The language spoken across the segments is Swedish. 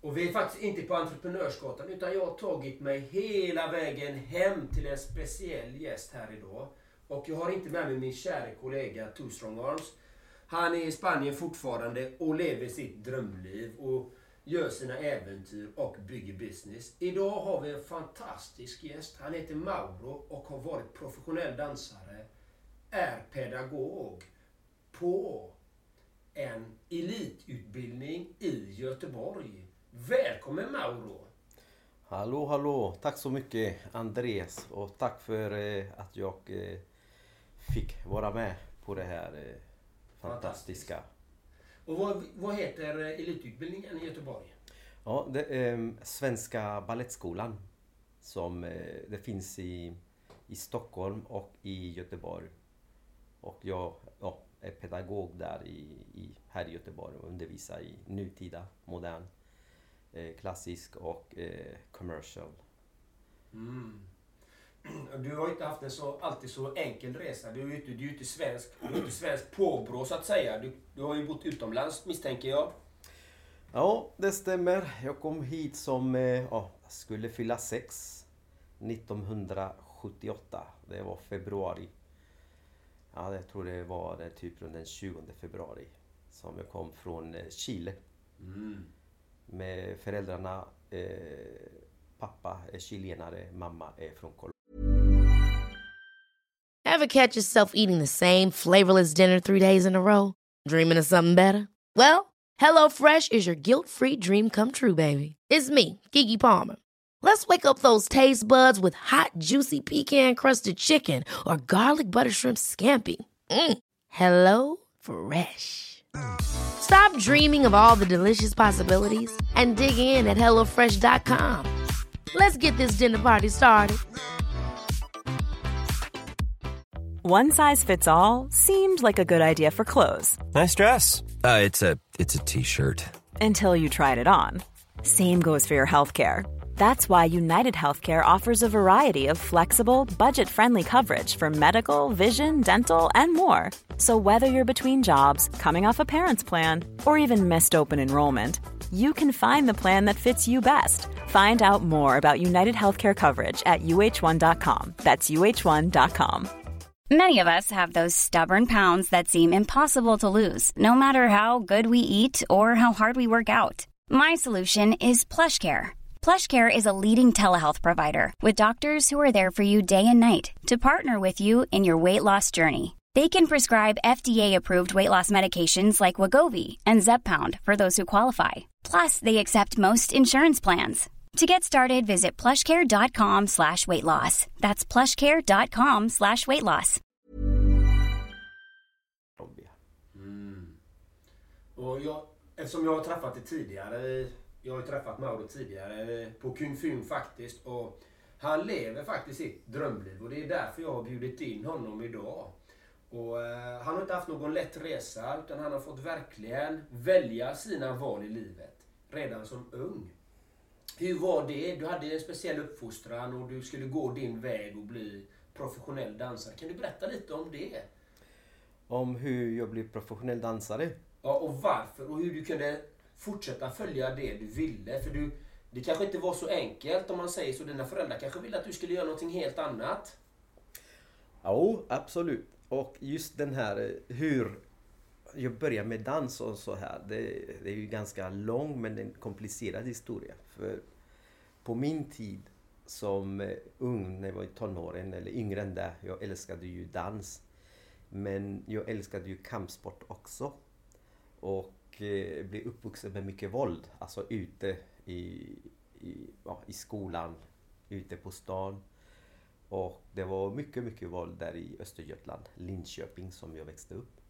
Och vi är faktiskt inte på Entreprenörsgatan utan jag har tagit mig hela vägen hem till en speciell gäst här idag. Och jag har inte med mig min kära kollega Two Strong Arms. Han är i Spanien fortfarande och lever sitt drömliv och gör sina äventyr och bygger business. Idag har vi en fantastisk gäst. Han heter Mauro och har varit professionell dansare, är pedagog på en elitutbildning i Göteborg. Välkommen Mauro! Hallå, hallå! Tack så mycket Andreas och tack för eh, att jag eh, fick vara med på det här eh, fantastiska. Och vad, vad heter elitutbildningen i Göteborg? Ja, det är Svenska Balettskolan som det finns i, i Stockholm och i Göteborg. Och jag ja, är pedagog där i, i, här i Göteborg och undervisar i nutida, modern klassisk och eh, commercial. Mm. Du har inte haft en så, alltid så enkel resa. Du är ju inte, du är inte svensk, du är inte svensk påbrå så att säga. Du, du har ju bott utomlands misstänker jag. Ja, det stämmer. Jag kom hit som, eh, ja, skulle fylla sex 1978. Det var februari. Ja, jag tror det var typ runt den 20 februari. Som jag kom från eh, Chile. Mm med föräldrarna. Eh, pappa är chilenare, mamma är från Colombia. Have catch yourself eating the same flavorless dinner three days in a row? Dreaming of something better? Well, hello fresh is your guilt free dream come true baby. It's me, Gigi Palmer. Let's wake up those taste buds with hot juicy pecan crusted chicken or garlic butter shrimp scampi. Mm. Hello fresh. Stop dreaming of all the delicious possibilities and dig in at HelloFresh.com. Let's get this dinner party started. One size fits all seemed like a good idea for clothes. Nice dress. Uh, it's a it's a t-shirt. Until you tried it on. Same goes for your health care. That's why United Healthcare offers a variety of flexible, budget friendly coverage for medical, vision, dental, and more. So, whether you're between jobs, coming off a parent's plan, or even missed open enrollment, you can find the plan that fits you best. Find out more about United Healthcare coverage at uh1.com. That's uh1.com. Many of us have those stubborn pounds that seem impossible to lose, no matter how good we eat or how hard we work out. My solution is PlushCare PlushCare is a leading telehealth provider with doctors who are there for you day and night to partner with you in your weight loss journey. They can prescribe FDA-approved weight loss medications like Wagovi and Zepbound for those who qualify. Plus, they accept most insurance plans. To get started, visit plushcare.com slash weight loss. That's plushcare.com slash weight loss. Mm. Och jag, eftersom jag har träffat dig tidigare Jag har träffat Mauro tidigare på Kung faktiskt. Och han lever faktiskt sitt drömliv och det är därför jag har bjudit in honom idag. Och, eh, han har inte haft någon lätt resa utan han har fått verkligen välja sina val i livet redan som ung. Hur var det? Du hade en speciell uppfostran och du skulle gå din väg och bli professionell dansare. Kan du berätta lite om det? Om hur jag blev professionell dansare? Ja, och varför och hur du kunde fortsätta följa det du ville. För du, det kanske inte var så enkelt om man säger så. Dina föräldrar kanske ville att du skulle göra någonting helt annat. Ja, absolut. Och just den här eh, hur jag började med dans och så här. Det, det är ju ganska lång men en komplicerad historia. För på min tid som eh, ung, när jag var i tonåren eller yngre än det. Jag älskade ju dans. Men jag älskade ju kampsport också. Och eh, blev uppvuxen med mycket våld. Alltså ute i, i, ja, i skolan, ute på stan. Och det var mycket, mycket våld där i Östergötland, Linköping som jag växte upp.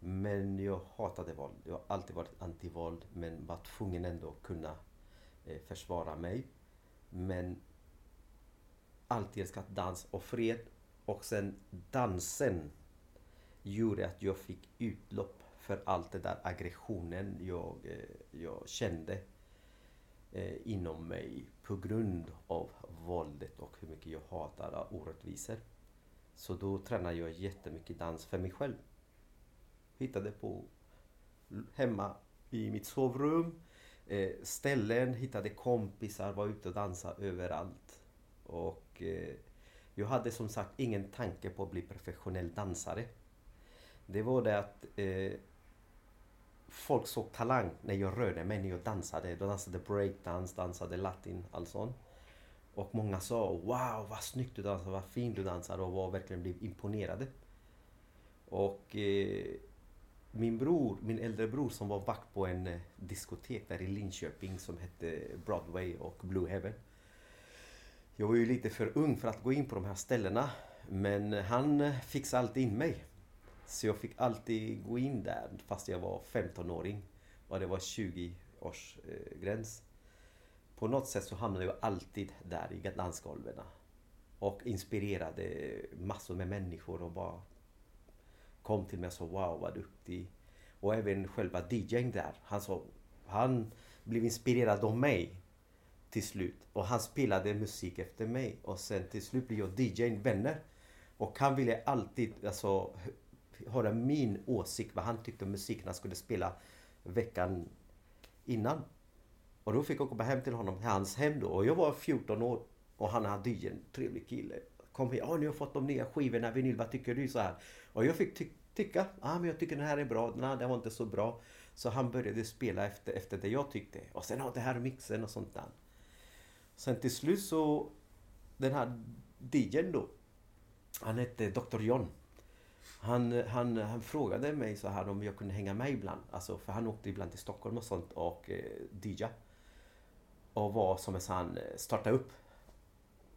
Men jag hatade våld. Jag har alltid varit antivåld men var tvungen ändå att kunna eh, försvara mig. Men alltid älskat dans och fred. Och sen dansen gjorde att jag fick utlopp för allt det där aggressionen jag, eh, jag kände Eh, inom mig på grund av våldet och hur mycket jag hatar orättvisor. Så då tränade jag jättemycket dans för mig själv. Hittade på hemma i mitt sovrum, eh, ställen, hittade kompisar, var ute och dansade överallt. Och eh, jag hade som sagt ingen tanke på att bli professionell dansare. Det var det att eh, folk såg talang när jag rörde mig, när jag dansade. Jag dansade breakdance, dansade latin, allt sånt. Och många sa Wow vad snyggt du dansar, vad fint du dansar och var verkligen blev imponerade. Och eh, min bror, min äldre bror som var vakt på en eh, diskotek där i Linköping som hette Broadway och Blue Heaven. Jag var ju lite för ung för att gå in på de här ställena. Men han fixade alltid in mig. Så jag fick alltid gå in där fast jag var 15-åring. Och det var 20 års eh, gräns. På något sätt så hamnade jag alltid där i dansgolven. Och inspirerade massor med människor och bara kom till mig och sa wow vad duktig. Och även själva DJn där. Han, sa, han blev inspirerad av mig till slut. Och han spelade musik efter mig. Och sen till slut blev jag DJn vänner. Och han ville alltid alltså, höra min åsikt vad han tyckte om musiken han skulle spela veckan innan. Och då fick jag komma hem till honom, till hans hem då. Och jag var 14 år. Och han hade ju en trevlig kille. Kom hit, ah, ja nu har jag fått de nya skivorna, vinyl, vad tycker du? så här. Och jag fick ty tycka, ah, men jag tycker den här är bra, nej den var inte så bra. Så han började spela efter, efter det jag tyckte. Och sen, ja det här mixen och sånt där. Sen till slut så, den här DJn då. Han hette Dr. John. Han, han, han frågade mig så här om jag kunde hänga med ibland. Alltså, för han åkte ibland till Stockholm och sånt och eh, DJ. Och var som en sån, eh, starta upp.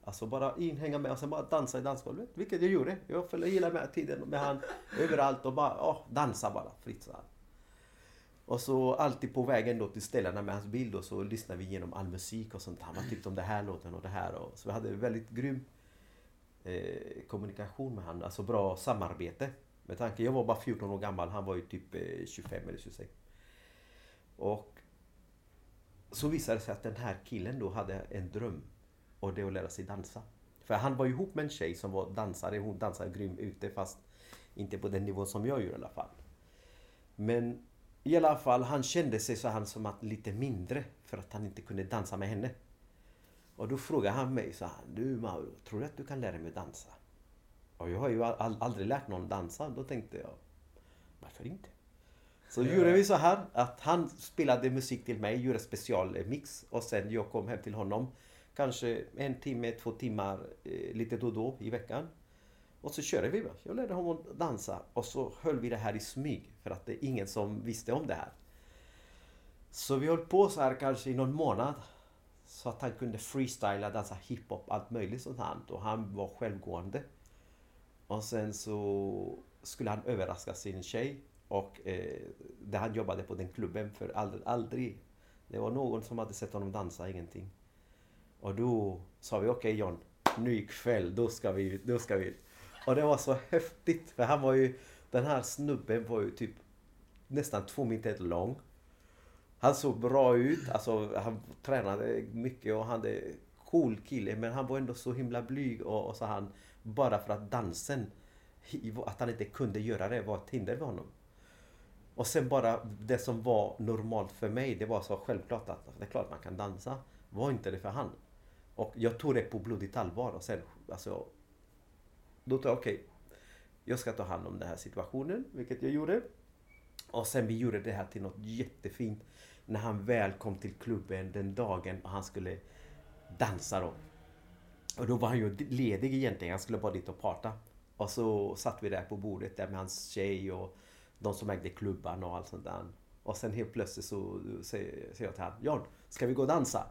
Alltså bara in, hänga med och sen bara dansa i dansgolvet. Vilket jag gjorde. Jag följde hela med tiden med han överallt och bara oh, dansa bara fritt så här. Och så alltid på vägen då till ställena med hans bil då så lyssnade vi igenom all musik och sånt. Han var tyckte om det här låten och det här. Och, så vi hade väldigt grym eh, kommunikation med honom. Alltså bra samarbete. Med tanke, jag var bara 14 år gammal. Han var ju typ eh, 25 eller 26. Och så visade det sig att den här killen då hade en dröm. Och det att lära sig dansa. För han var ihop med en tjej som var dansare. Hon dansade grym ute fast inte på den nivån som jag gör i alla fall. Men i alla fall, han kände sig så han som att lite mindre för att han inte kunde dansa med henne. Och då frågade han mig så han, du Mauro, tror du att du kan lära mig dansa? Och jag har ju all, aldrig lärt någon dansa. Då tänkte jag, varför inte? Så yeah. gjorde vi så här att han spelade musik till mig, gjorde specialmix och sen jag kom hem till honom. Kanske en timme, två timmar eh, lite då och då i veckan. Och så körde vi. Jag lärde honom att dansa och så höll vi det här i smyg för att det är ingen som visste om det här. Så vi höll på så här kanske i någon månad. Så att han kunde freestyla, dansa hiphop, allt möjligt sånt här. Och han var självgående. Och sen så skulle han överraska sin tjej. Och eh, där han jobbade på den klubben för aldrig, aldrig. Det var någon som hade sett honom dansa, ingenting. Och då sa vi okej okay, John, nu ikväll, då ska vi, då ska vi. Och det var så häftigt. För han var ju, den här snubben var ju typ nästan två meter lång. Han såg bra ut, alltså han tränade mycket och han är cool kille. Men han var ändå så himla blyg och, och så han, bara för att dansen, att han inte kunde göra det var ett hinder för honom. Och sen bara det som var normalt för mig, det var så självklart att det är klart man kan dansa. Var inte det för han. Och jag tog det på blodigt allvar och sen, alltså. Då tog jag, okej. Okay, jag ska ta hand om den här situationen, vilket jag gjorde. Och sen vi gjorde det här till något jättefint. När han väl kom till klubben den dagen och han skulle dansa då. Och då var han ju ledig egentligen. Han skulle bara dit och parta. Och så satt vi där på bordet där med hans tjej och de som ägde klubban och allt sånt där. Och sen helt plötsligt så säger jag till honom, John, ska vi gå och dansa?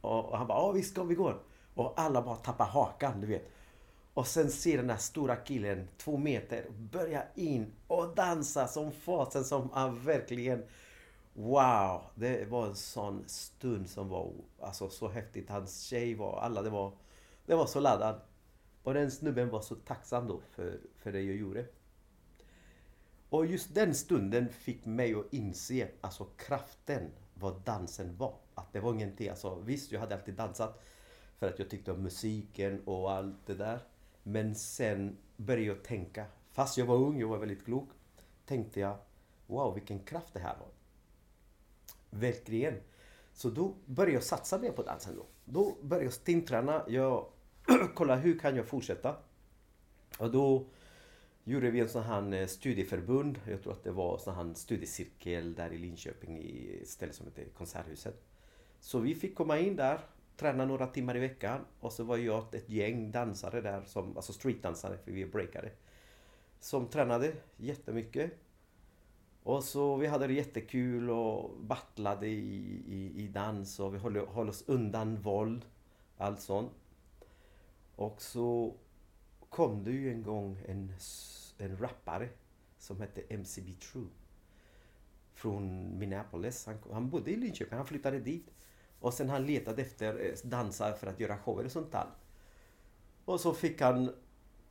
Och han bara, ja visst ska vi gå. Och alla bara tappar hakan, du vet. Och sen ser den här stora killen, två meter, börja in och dansa som fasen som han verkligen... Wow! Det var en sån stund som var alltså, så häftigt. Hans tjej var, alla det var, det var så laddad. Och den snubben var så tacksam då för, för det jag gjorde. Och just den stunden fick mig att inse alltså kraften vad dansen var. Att det var ingenting, alltså visst jag hade alltid dansat för att jag tyckte om musiken och allt det där. Men sen började jag tänka, fast jag var ung, jag var väldigt klok, tänkte jag wow vilken kraft det här har. Verkligen. Så då började jag satsa mer på dansen då. Då började jag stimträna. Jag kollade hur kan jag fortsätta? Och då gjorde vi en sån här eh, studieförbund. Jag tror att det var en sån här studiecirkel där i Linköping i ett ställe som heter Konserthuset. Så vi fick komma in där, träna några timmar i veckan och så var jag ett gäng dansare där, som, alltså streetdansare för vi är breakare. Som tränade jättemycket. Och så vi hade det jättekul och battlade i, i, i dans och vi höll, höll oss undan våld. Allt sånt. Och så kom det ju en gång en, en rappare som hette MCB True. Från Minneapolis. Han, han bodde i Linköping, han flyttade dit. Och sen han letade efter eh, dansare för att göra shower och sånt där. Och så fick han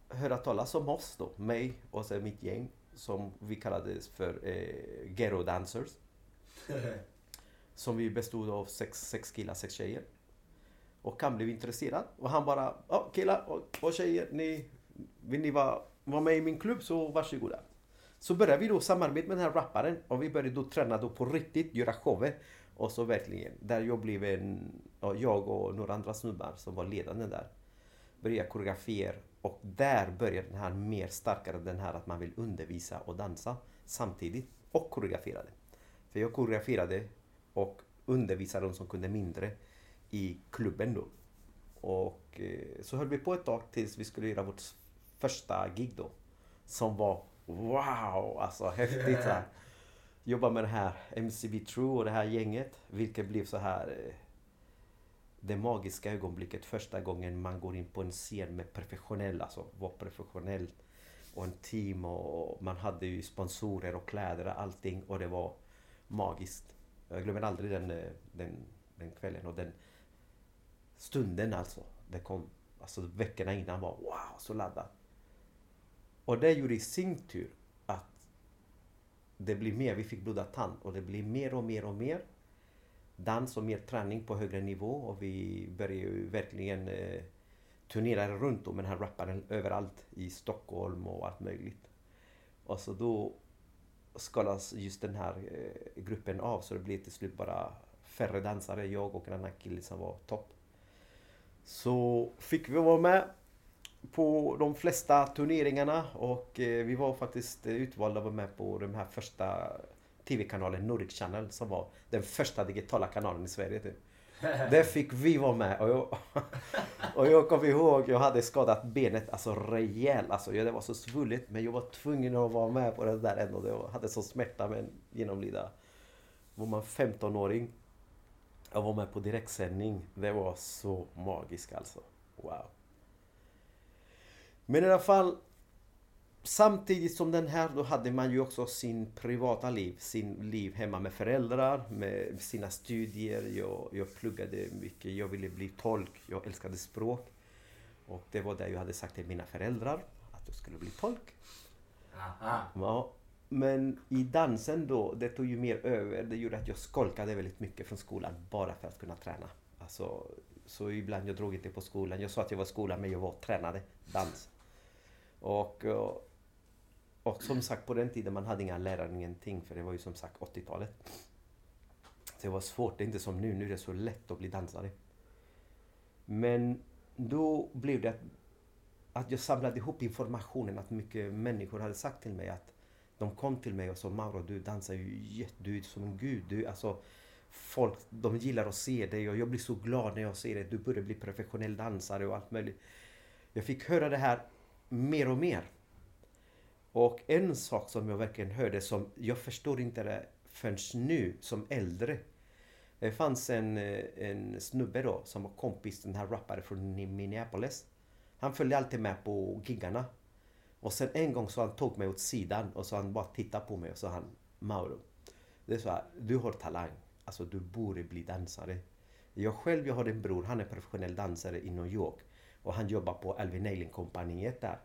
höra talas om oss då, mig och sen mitt gäng som vi kallades för eh, Ghetto Dancers. som vi bestod av sex, sex killar, sex tjejer. Och han blev intresserad och han bara, ja killar och, och tjejer, ni, vill ni vara, vara med i min klubb så varsågoda. Så började vi då samarbeta med den här rapparen och vi började då träna då på riktigt, göra shower. Och så verkligen, där jag blev en, jag och några andra snubbar som var ledande där. Började koreografier och där började den här mer starkare, den här att man vill undervisa och dansa samtidigt och koreograferade. För jag koreograferade och undervisade de som kunde mindre i klubben då. Och eh, så höll vi på ett tag tills vi skulle göra vårt första gig då. Som var wow, alltså häftigt. Här. Jobba med det här MCB True och det här gänget. Vilket blev så här eh, det magiska ögonblicket första gången man går in på en scen med professionella, alltså var professionell och en team och man hade ju sponsorer och kläder och allting och det var magiskt. Jag glömmer aldrig den, eh, den, den kvällen och den stunden alltså. Det kom, alltså veckorna innan var wow, så laddat. Och det gjorde i sin tur att det blir mer, vi fick blodad tand och det blir mer och mer och mer dans och mer träning på högre nivå och vi började ju verkligen eh, turnera runt med den här rapparen överallt i Stockholm och allt möjligt. Och så då skalas just den här eh, gruppen av så det blev till slut bara färre dansare, jag och en annan kille som var topp. Så fick vi vara med på de flesta turneringarna och eh, vi var faktiskt utvalda att vara med på de här första TV-kanalen Nordic Channel som var den första digitala kanalen i Sverige. Typ. Där fick vi vara med. Och jag, och jag kommer ihåg, jag hade skadat benet alltså rejält. Alltså, det var så svullet men jag var tvungen att vara med på det där ändå. Jag hade så smärta men genomlida. Var man 15-åring jag var med på direktsändning. Det var så magiskt alltså. Wow. Men i alla fall Samtidigt som den här, då hade man ju också sin privata liv, sin liv hemma med föräldrar, med sina studier. Jag, jag pluggade mycket, jag ville bli tolk, jag älskade språk. Och det var det jag hade sagt till mina föräldrar, att jag skulle bli tolk. Aha. Ja, men i dansen då, det tog ju mer över. Det gjorde att jag skolkade väldigt mycket från skolan bara för att kunna träna. Alltså, så ibland jag drog inte på skolan. Jag sa att jag var i skolan men jag var tränade dans. Och, och och som sagt på den tiden man hade inga lärare, ingenting. För det var ju som sagt 80-talet. Så det var svårt, det är inte som nu. Nu är det så lätt att bli dansare. Men då blev det att, att jag samlade ihop informationen. Att mycket människor hade sagt till mig att de kom till mig och sa Mauro du dansar ju jätte, du är som en gud. Du, alltså, folk de gillar att se dig och jag blir så glad när jag ser dig. Du börjar bli professionell dansare och allt möjligt. Jag fick höra det här mer och mer. Och en sak som jag verkligen hörde som jag förstår inte det förrän nu som äldre. Det fanns en, eh, en snubbe då som var kompis, den här rapparen från Minneapolis. Han följde alltid med på giggarna. Och sen en gång så han tog mig åt sidan och så han bara tittade på mig och så han Mauro. Det är så här, du har talang. Alltså du borde bli dansare. Jag själv, jag har en bror, han är professionell dansare i New York. Och han jobbar på Alvin Ailey-kompaniet där.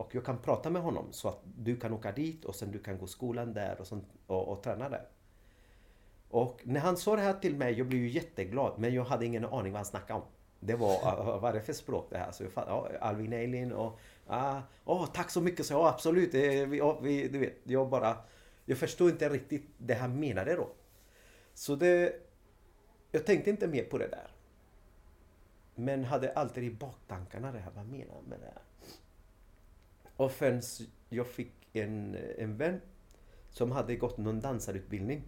Och jag kan prata med honom så att du kan åka dit och sen du kan gå skolan där och, sånt, och, och träna där. Och när han sa det här till mig, jag blev ju jätteglad. Men jag hade ingen aning vad han snackade om. Det var, vad är det för språk det här? Så jag fattade, ja, Alvin Eilin och... Ah, oh, tack så mycket, så ja absolut. Det, vi, vi, du vet, jag bara... Jag förstod inte riktigt det han menade då. Så det... Jag tänkte inte mer på det där. Men hade alltid i baktankarna det här, vad menar han med det här? Och förrän jag fick en, en vän som hade gått någon dansarutbildning.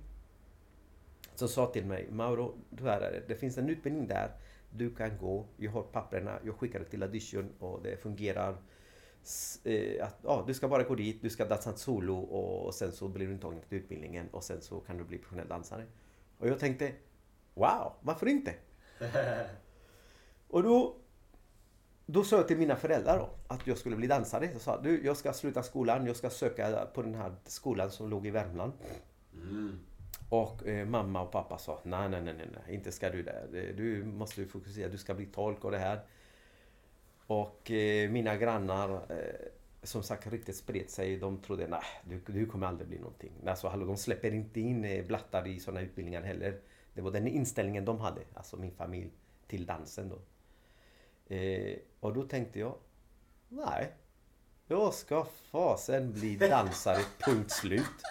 Som sa till mig, Mauro, du är det. det finns en utbildning där du kan gå. Jag har papperna, jag skickar det till audition och det fungerar. Eh, att, ja, du ska bara gå dit, du ska dansa solo och sen så blir du intagen till utbildningen och sen så kan du bli professionell dansare. Och jag tänkte, wow, varför inte? och då, då sa jag till mina föräldrar då, att jag skulle bli dansare. Jag sa, du, jag ska sluta skolan, jag ska söka på den här skolan som låg i Värmland. Mm. Och eh, mamma och pappa sa, nej, nej, nej, nej, inte ska du det. Du måste fokusera, du ska bli tolk och det här. Och eh, mina grannar, eh, som sagt riktigt spred sig, de trodde, nej, du, du kommer aldrig bli någonting. Alltså, hallå, de släpper inte in eh, blattar i sådana utbildningar heller. Det var den inställningen de hade, alltså min familj, till dansen då. Eh, och då tänkte jag, nej, jag ska fasen bli dansare, punkt slut.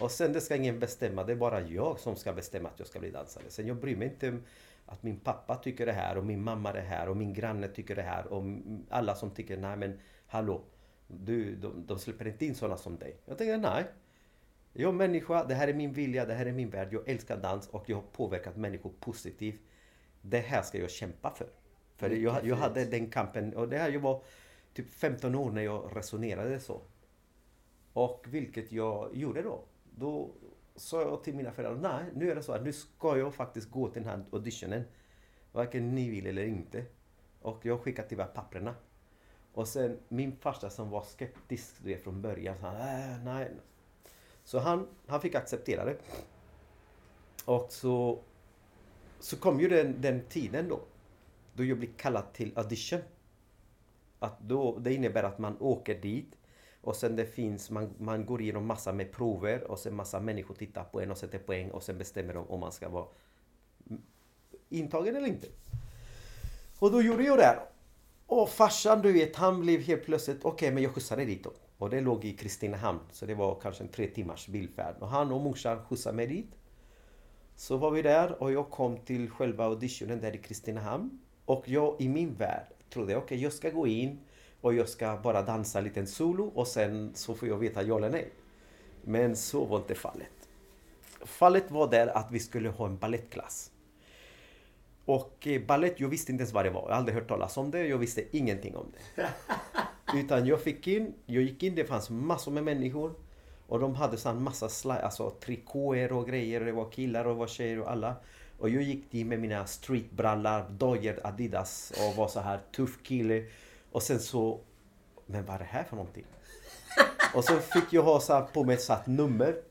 Och sen det ska ingen bestämma, det är bara jag som ska bestämma att jag ska bli dansare. Sen jag bryr mig inte om att min pappa tycker det här och min mamma det här och min granne tycker det här och alla som tycker nej men hallå. Du, de, de släpper inte in sådana som dig. Jag tänker nej. Jag är människa, det här är min vilja, det här är min värld. Jag älskar dans och jag har påverkat människor positivt. Det här ska jag kämpa för. För jag, jag hade den kampen och det här jag var typ 15 år när jag resonerade så. Och vilket jag gjorde då. Då sa jag till mina föräldrar, nej nu är det så att nu ska jag faktiskt gå till den här auditionen. Varken ni vill eller inte. Och jag skickade tyvärr papperna. Och sen min farsa som var skeptisk det från början sa nej, nej. Så han, han fick acceptera det. Och så, så kom ju den, den tiden då. Då jag blir kallad till audition. Att då, det innebär att man åker dit. Och sen det finns, man, man går igenom massa med prover och sen massa människor tittar på en och sätter poäng och sen bestämmer de om man ska vara intagen eller inte. Och då gjorde jag det. här. Och farsan du vet, han blev helt plötsligt, okej okay, men jag skjutsade dit då. Och det låg i Kristinehamn, så det var kanske en tre timmars bilfärd. Och han och morsan skjutsade mig dit. Så var vi där och jag kom till själva auditionen där i Kristinehamn. Och jag i min värld trodde, okej okay, jag ska gå in och jag ska bara dansa en liten solo och sen så får jag veta ja eller nej. Men så var inte fallet. Fallet var där att vi skulle ha en ballettklass. Och eh, ballett, jag visste inte ens vad det var. Jag hade aldrig hört talas om det. Jag visste ingenting om det. Utan jag fick in, jag gick in, det fanns massor med människor. Och de hade sån massa slide, alltså trikåer och grejer. Och det var killar och det var tjejer och alla. Och jag gick dit med mina streetbrallor, dojor, Adidas och var så här tuff kille. Och sen så... Men vad är det här för någonting? Och så fick jag ha så på mig ett satt nummer.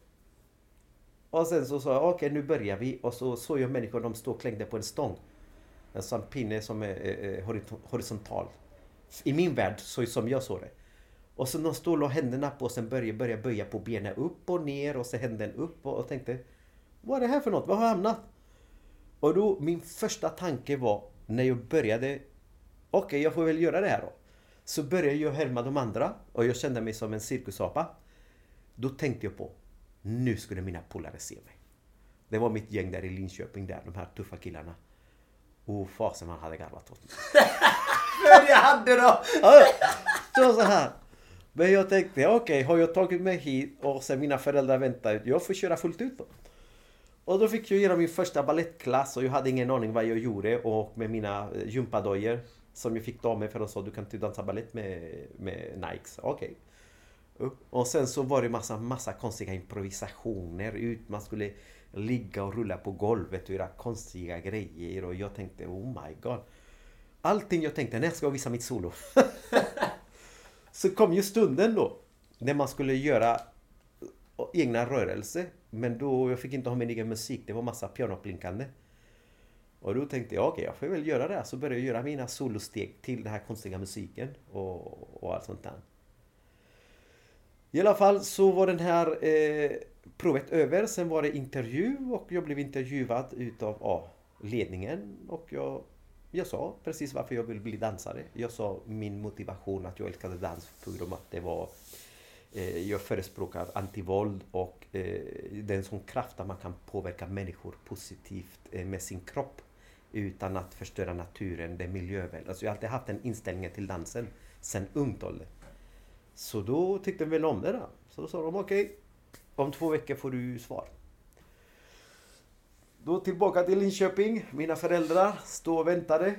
Och sen så sa jag okej okay, nu börjar vi. Och så såg jag människor de stod och klängde på en stång. En sån pinne som är eh, horisontal. I min värld, så som jag såg det. Och så de stod och la händerna på och sen började, började böja på benen upp och ner och så händerna upp och, och tänkte Vad är det här för något? Var har jag hamnat? Och då min första tanke var när jag började Okej, okay, jag får väl göra det här då. Så började jag härma de andra och jag kände mig som en cirkusapa. Då tänkte jag på, nu skulle mina polare se mig. Det var mitt gäng där i Linköping där, de här tuffa killarna. Och fasen man hade garvat åt mig. Men jag hade då! så så här. Men jag tänkte, okej, okay, har jag tagit mig hit och sen mina föräldrar väntar jag får köra fullt ut då. Och då fick jag göra min första ballettklass och jag hade ingen aning vad jag gjorde och med mina eh, gympadojor som jag fick ta med för de sa du kan inte dansa balett med, med Nikes. Okej. Okay. Och sen så var det massa, massa konstiga improvisationer ut. Man skulle ligga och rulla på golvet och göra konstiga grejer och jag tänkte oh my god. Allting jag tänkte, när ska jag visa mitt solo? så kom ju stunden då. När man skulle göra eh, egna rörelser. Men då, jag fick inte ha min egen musik. Det var massa pianoplinkande. Och då tänkte jag, okej, okay, jag får väl göra det. Så började jag göra mina solosteg till den här konstiga musiken och, och allt sånt där. I alla fall så var den här eh, provet över. Sen var det intervju och jag blev intervjuad utav ja, ledningen. Och jag, jag sa precis varför jag ville bli dansare. Jag sa min motivation att jag älskade dans på grund av att det var eh, Eh, jag förespråkar antivåld och eh, det kraft att man kan påverka människor positivt eh, med sin kropp utan att förstöra naturen, det miljövänliga. Alltså jag har alltid haft den inställningen till dansen sen ungt ålder. Så då tyckte de väl om det då. Så då sa de okej, okay, om två veckor får du svar. Då tillbaka till Linköping. Mina föräldrar stod och väntade.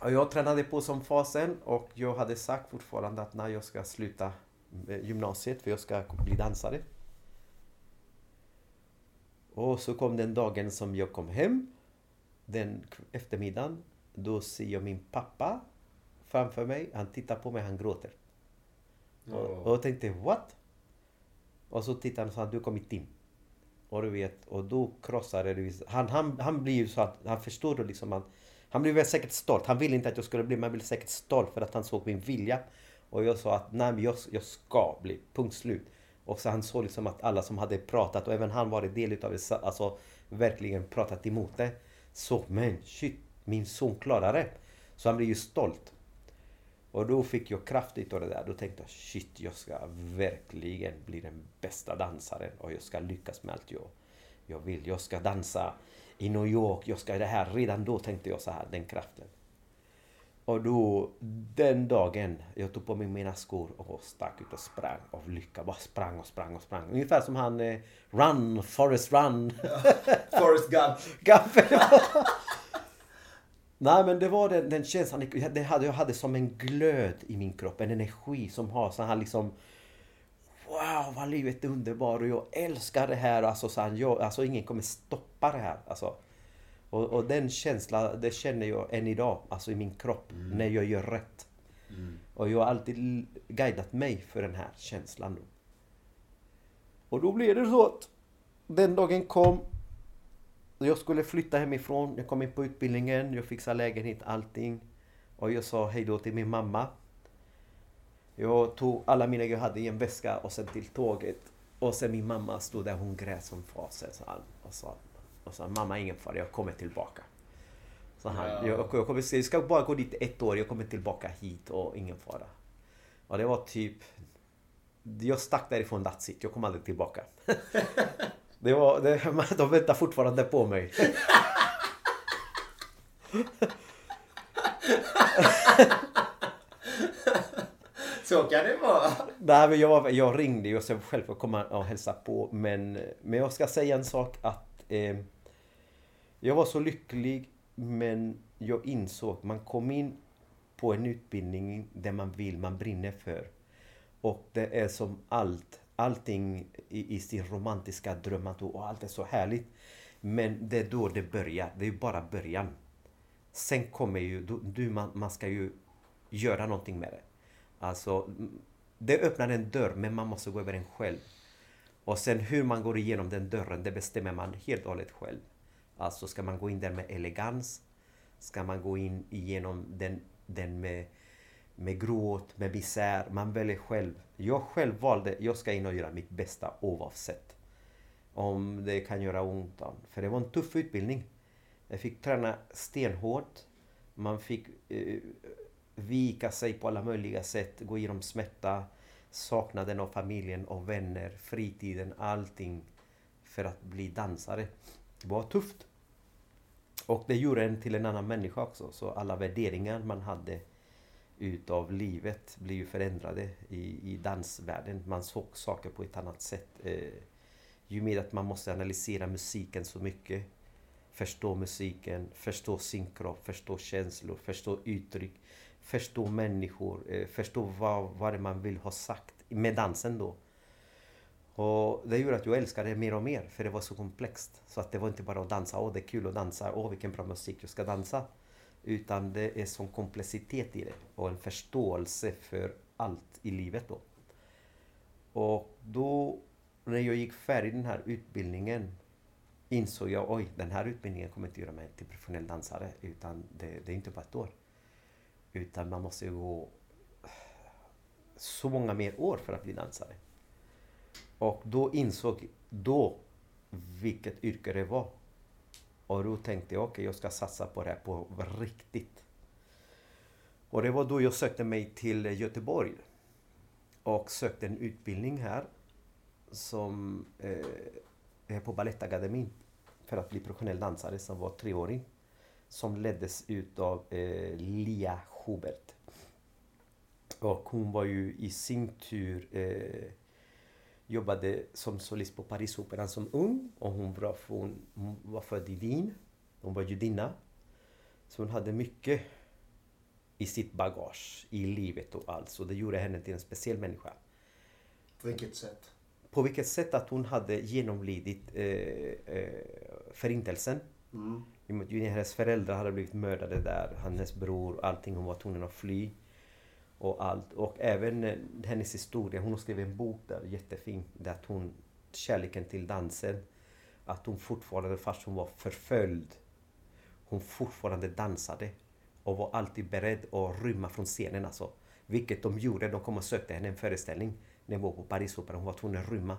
Och jag tränade på som fasen och jag hade sagt fortfarande att när jag ska sluta gymnasiet för jag ska bli dansare. Och så kom den dagen som jag kom hem. Den eftermiddagen. Då ser jag min pappa framför mig. Han tittar på mig, han gråter. Oh. Och, jag tänkte, what? Och så tittade han och sa, du har kommit in. Och du vet, och då krossade det. Han, han, han blir ju så att, han förstår då liksom att han blev väl säkert stolt. Han ville inte att jag skulle bli, men han blev säkert stolt för att han såg min vilja. Och jag sa att nej, jag, jag ska bli. Punkt slut. Och så han såg liksom att alla som hade pratat och även han varit del utav det, alltså verkligen pratat emot det. Så men shit, min son klarar det. Så han blev ju stolt. Och då fick jag kraft utav det där. Då tänkte jag shit, jag ska verkligen bli den bästa dansaren och jag ska lyckas med allt jag, jag vill. Jag ska dansa i New York, jag ska det här. Redan då tänkte jag så här, den kraften. Och då, den dagen, jag tog på mig mina skor och stack ut och sprang av lycka. Bara sprang och sprang och sprang. Ungefär som han eh, Run, Forrest Run. Ja, Forrest Gump. Gump. Nej men det var den, den känslan, det hade, jag hade som en glöd i min kropp, en energi som har så här liksom Wow vad livet är underbart och jag älskar det här. Alltså, så här, jag, alltså ingen kommer stoppa det här. Alltså, och, och, den känslan, det känner jag än idag, alltså i min kropp, mm. när jag gör rätt. Mm. Och jag har alltid guidat mig för den här känslan. Då. Och då blev det så att den dagen kom jag skulle flytta hemifrån, jag kom in på utbildningen, jag fixade lägenhet, allting. Och jag sa hej då till min mamma. Jag tog alla mina jag hade i en väska och sen till tåget. Och sen min mamma stod där, hon grät som fasen. Och sa, och sa mamma ingen fara, jag kommer tillbaka. Så han, ja. jag, jag, kommer, jag ska bara gå dit ett år, jag kommer tillbaka hit och ingen fara. Och det var typ... Jag stack därifrån that's it, jag kom aldrig tillbaka. Det var, det, de väntar fortfarande på mig. Så kan det vara. Nej, men jag, jag ringde ju och själv för att komma och hälsa på. Men, men jag ska säga en sak att eh, jag var så lycklig men jag insåg att man kom in på en utbildning där man vill, man brinner för. Och det är som allt allting i, i sin romantiska dröm och allt är så härligt. Men det är då det börjar. Det är bara början. Sen kommer ju, du, man, man ska ju göra någonting med det. Alltså, det öppnar en dörr men man måste gå över den själv. Och sen hur man går igenom den dörren, det bestämmer man helt och hållet själv. Alltså ska man gå in där med elegans? Ska man gå in igenom den, den med med gråt, med misär. Man väljer själv. Jag själv valde, jag ska in och göra mitt bästa oavsett. Om det kan göra ont. För det var en tuff utbildning. Jag fick träna stenhårt. Man fick eh, vika sig på alla möjliga sätt. Gå igenom smärta, saknaden av familjen och vänner, fritiden, allting. För att bli dansare. Det var tufft. Och det gjorde en till en annan människa också. Så alla värderingar man hade utav livet blev ju förändrade i, i dansvärlden. Man såg saker på ett annat sätt. Eh, ju mer att man måste analysera musiken så mycket. Förstå musiken, förstå sin kropp, förstå känslor, förstå uttryck. Förstå människor, eh, förstå vad, vad man vill ha sagt med dansen då. Och det gjorde att jag älskade det mer och mer för det var så komplext. Så att det var inte bara att dansa, åh det är kul att dansa, åh vilken bra musik, jag ska dansa. Utan det är sån komplexitet i det och en förståelse för allt i livet då. Och då när jag gick färdig den här utbildningen insåg jag oj, den här utbildningen kommer inte göra mig till professionell dansare. Utan det, det är inte på ett år. Utan man måste gå så många mer år för att bli dansare. Och då insåg då vilket yrke det var. Och då tänkte jag okej, okay, jag ska satsa på det här på riktigt. Och det var då jag sökte mig till Göteborg. Och sökte en utbildning här. Som eh, är på Balettakademin. För att bli professionell dansare som var treåring. Som leddes utav eh, Lia Schubert. Och hon var ju i sin tur eh, jobbade som solist på Parisoperan som ung. Och hon var, hon, hon var född i Wien. Hon var judinna. Så hon hade mycket i sitt bagage, i livet och allt. Så det gjorde henne till en speciell människa. På vilket sätt? På vilket sätt att hon hade genomlidit eh, eh, Förintelsen. Mm. Hennes föräldrar hade blivit mördade där. Hennes bror, allting. Hon var tvungen att fly. Och allt. Och även eh, hennes historia. Hon har skrivit en bok där, jättefin. Där hon, kärleken till dansen. Att hon fortfarande, fast hon var förföljd, hon fortfarande dansade. Och var alltid beredd att rymma från scenen alltså. Vilket de gjorde. De kom och sökte henne en föreställning. När hon var på Parisoperan. Hon var tvungen att rymma.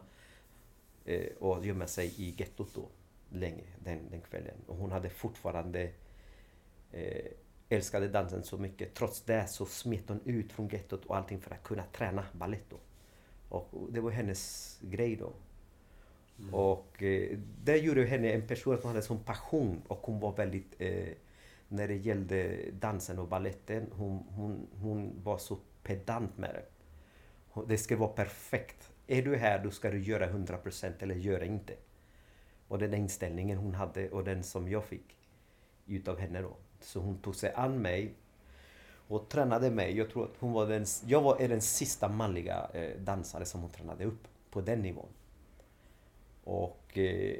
Eh, och gömma sig i gettot då. Länge den, den kvällen. Och hon hade fortfarande eh, älskade dansen så mycket. Trots det så smet hon ut från gettot och allting för att kunna träna balett då. Och det var hennes grej då. Mm. Och eh, det gjorde henne en person som hade sån passion och hon var väldigt eh, när det gällde dansen och balletten. Hon, hon, hon var så pedant med det. Det ska vara perfekt. Är du här, då ska du göra 100% eller göra inte. Och den inställningen hon hade och den som jag fick utav henne då. Så hon tog sig an mig och tränade mig. Jag tror att hon var den, jag var den sista manliga eh, dansare som hon tränade upp på den nivån. Och eh,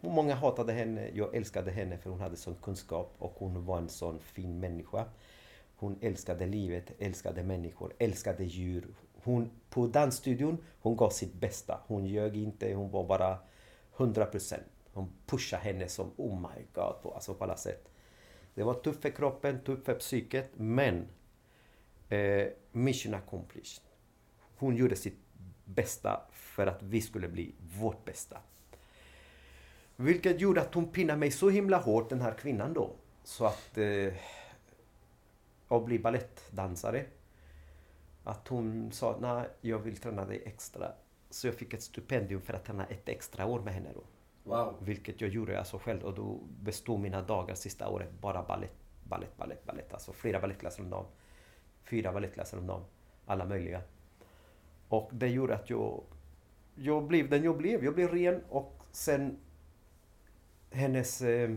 många hatade henne. Jag älskade henne för hon hade sån kunskap och hon var en sån fin människa. Hon älskade livet, älskade människor, älskade djur. Hon, på dansstudion, hon gav sitt bästa. Hon ljög inte, hon var bara 100%. Hon pushade henne som oh my god på, alltså på alla sätt. Det var tufft för kroppen, tufft för psyket, men eh, mission accomplished. Hon gjorde sitt bästa för att vi skulle bli vårt bästa. Vilket gjorde att hon pinnade mig så himla hårt, den här kvinnan då. Så att... Eh, att bli balettdansare. Att hon sa, nej, jag vill träna dig extra. Så jag fick ett stipendium för att träna ett extra år med henne då. Wow. Vilket jag gjorde alltså själv och då bestod mina dagar sista året bara ballett, ballett, ballett, ballett. Alltså flera balettklasser om dagen. Fyra balettklasser om dagen. Alla möjliga. Och det gjorde att jag, jag blev den jag blev. Jag blev ren och sen hennes eh,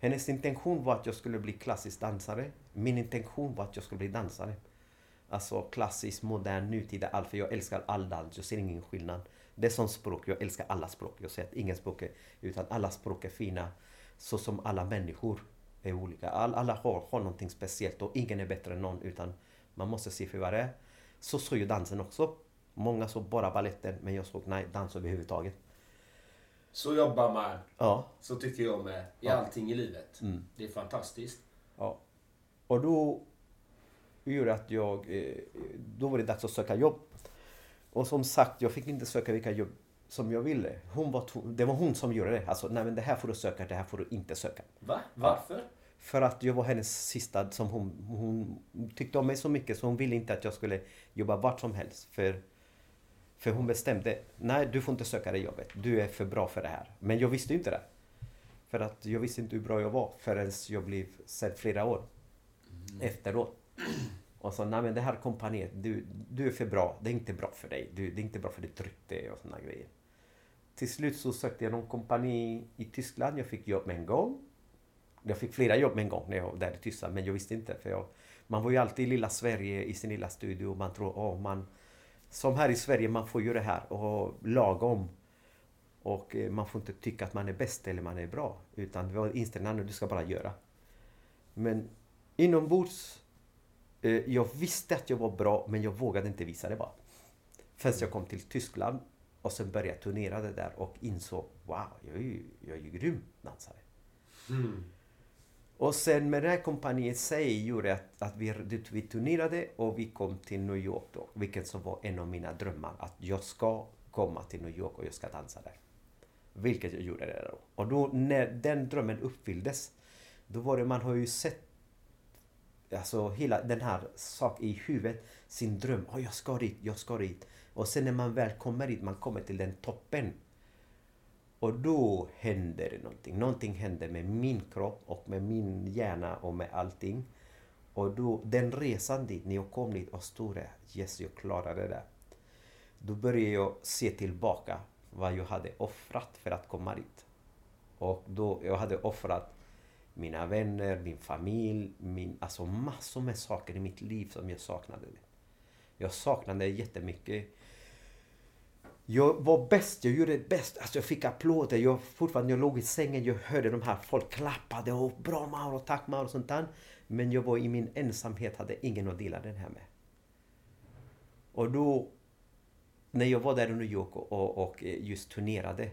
hennes intention var att jag skulle bli klassisk dansare. Min intention var att jag skulle bli dansare. Alltså klassisk, modern, nutida, allt. För jag älskar all dans. Jag ser ingen skillnad. Det är som språk. Jag älskar alla språk. Jag säger att inget språk är... Utan alla språk är fina. Så som alla människor är olika. All, alla har, har någonting speciellt och ingen är bättre än någon. Utan man måste se för vad det är. Så såg ju dansen också. Många såg bara balletten men jag såg nej, dans överhuvudtaget. Så jobbar man. Ja. Så tycker jag med. I ja. allting i livet. Mm. Det är fantastiskt. Ja. Och då gjorde att jag... Eh, då var det dags att söka jobb. Och som sagt, jag fick inte söka vilka jobb som jag ville. Hon var, det var hon som gjorde det. Alltså, nej men det här får du söka, det här får du inte söka. Va? Varför? Ja. För att jag var hennes sista som hon, hon tyckte om mig så mycket så hon ville inte att jag skulle jobba vart som helst. För, för hon bestämde, nej du får inte söka det jobbet. Du är för bra för det här. Men jag visste inte det. För att jag visste inte hur bra jag var förrän jag blev sedd flera år mm. efteråt. Och så, nej men det här kompaniet, du, du är för bra. Det är inte bra för dig. Du, det är inte bra för ditt rykte och sådana grejer. Till slut så sökte jag någon kompani i Tyskland. Jag fick jobb med en gång. Jag fick flera jobb med en gång när jag var där i Tyskland. Men jag visste inte. För jag, man var ju alltid i lilla Sverige i sin lilla studio. Man tror, åh man... Som här i Sverige, man får ju det här och lagom. Och eh, man får inte tycka att man är bäst eller man är bra. Utan det var inställningen, du ska bara göra. Men inombords jag visste att jag var bra men jag vågade inte visa det bara. Först jag kom till Tyskland och sen började turnera det där och insåg wow, jag är ju, jag är ju grym dansare. Och sen med det här kompaniet sig gjorde att, att vi, vi turnerade och vi kom till New York då. Vilket som var en av mina drömmar. Att jag ska komma till New York och jag ska dansa där. Vilket jag gjorde det då. Och då när den drömmen uppfylldes. Då var det, man har ju sett Alltså hela den här sak i huvudet. Sin dröm. Oh, jag ska dit, jag ska dit. Och sen när man väl kommer dit, man kommer till den toppen. Och då händer det någonting. Någonting händer med min kropp och med min hjärna och med allting. Och då, den resan dit, när jag kom dit och stod där, yes jag klarade det. Då började jag se tillbaka vad jag hade offrat för att komma dit. Och då, jag hade offrat mina vänner, min familj, min, alltså massor med saker i mitt liv som jag saknade. Jag saknade jättemycket. Jag var bäst, jag gjorde det bäst. Alltså jag fick applåder. Jag, fortfarande jag låg i sängen, jag hörde de här, folk klappade och bra Mauro, tack Mauro och sånt där. Men jag var i min ensamhet, hade ingen att dela den här med. Och då, när jag var där i New York och, och, och eh, just turnerade,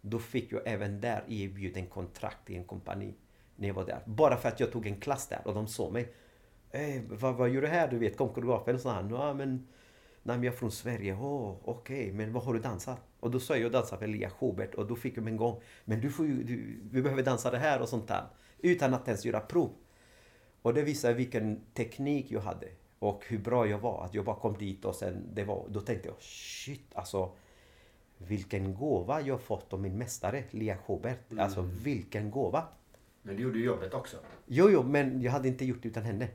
då fick jag även där erbjuden kontrakt i en kompani. När jag var där. Bara för att jag tog en klass där och de såg mig. Eh, vad, vad gör du här? Du vet, kom koreografen sa han. Ja, men, nej, men jag är från Sverige. Oh, Okej, okay. men vad har du dansat? Och då sa jag, jag dansar för Lia Schubert. Och då fick jag en gång. Men du får ju, du, vi behöver dansa det här och sånt där. Utan att ens göra prov. Och det visar vilken teknik jag hade. Och hur bra jag var. Att jag bara kom dit och sen det var, då tänkte jag shit alltså. Vilken gåva jag fått av min mästare Lia Schubert. Mm. Alltså vilken gåva. Men du gjorde ju jobbet också. Jo, jo, men jag hade inte gjort det utan henne.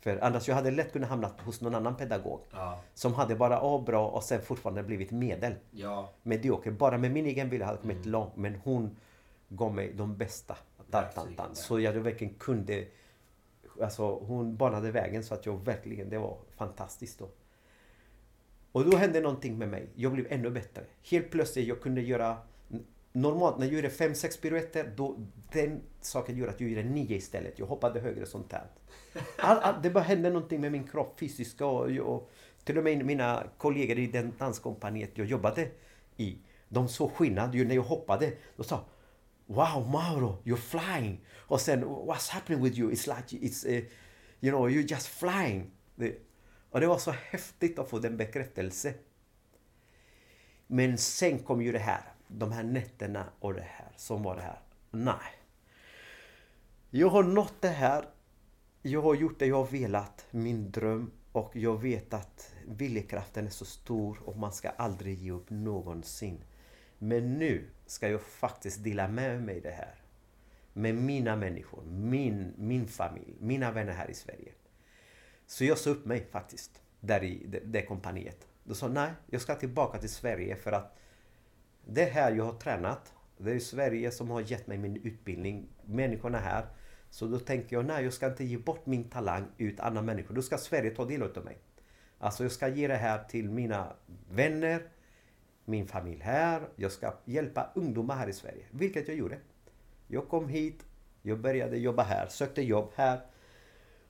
För annars jag hade lätt kunnat hamna hos någon annan pedagog. Ja. Som hade bara A bra och sen fortfarande blivit medel. Ja. Medioker. Bara med min egen vilja hade jag kommit långt. Men hon gav mig de bästa. Tan, tan, tan. Verkligen. Så jag verkligen kunde... Alltså hon banade vägen så att jag verkligen... Det var fantastiskt då. Och då hände någonting med mig. Jag blev ännu bättre. Helt plötsligt jag kunde göra... Normalt när jag gjorde 5-6 piruetter, då den saken gjorde att jag gjorde 9 istället. Jag hoppade högre sånt här. All, all, det bara hände någonting med min kropp, fysiska och, och till och med mina kollegor i den danskompaniet jag jobbade i. De såg skillnad ju när jag hoppade. De sa Wow Mauro, you're flying! Och sen What's happening with you? It's like it's uh, You know, you're just flying. Det, och det var så häftigt att få den bekräftelsen. Men sen kom ju det här. De här nätterna och det här som var det här. Nej. Jag har nått det här. Jag har gjort det jag har velat. Min dröm. Och jag vet att viljekraften är så stor och man ska aldrig ge upp någonsin. Men nu ska jag faktiskt dela med mig det här. Med mina människor, min, min familj, mina vänner här i Sverige. Så jag sa upp mig faktiskt, där i det, det kompaniet. Då sa nej, jag ska tillbaka till Sverige för att det är här jag har tränat. Det är Sverige som har gett mig min utbildning. Människorna här. Så då tänkte jag, nej jag ska inte ge bort min talang ut andra människor. Då ska Sverige ta del av mig. Alltså jag ska ge det här till mina vänner, min familj här. Jag ska hjälpa ungdomar här i Sverige. Vilket jag gjorde. Jag kom hit, jag började jobba här, sökte jobb här.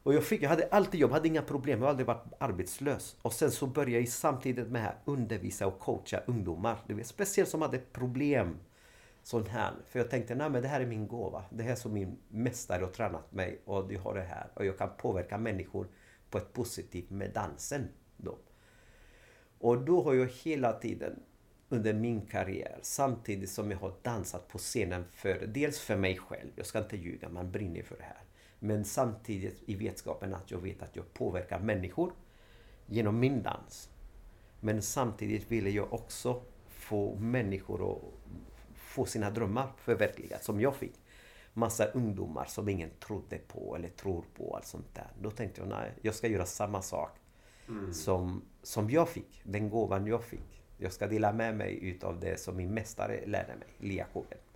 Och jag, fick, jag hade alltid jobb, hade inga problem, jag har aldrig varit arbetslös. Och sen så började jag samtidigt med att undervisa och coacha ungdomar. Du vet, speciellt som hade problem. Sån här. För jag tänkte, nej men det här är min gåva. Det här är som min mästare har tränat mig och jag har det här. Och jag kan påverka människor på ett positivt med dansen. Då. Och då har jag hela tiden under min karriär samtidigt som jag har dansat på scenen för dels för mig själv, jag ska inte ljuga, man brinner för det här. Men samtidigt i vetskapen att jag vet att jag påverkar människor genom min dans. Men samtidigt ville jag också få människor att få sina drömmar förverkligade som jag fick. Massa ungdomar som ingen trodde på eller tror på. Allt sånt där. Då tänkte jag nej, jag ska göra samma sak som, som jag fick. Den gåvan jag fick. Jag ska dela med mig utav det som min mästare lärde mig, Lia Schubert.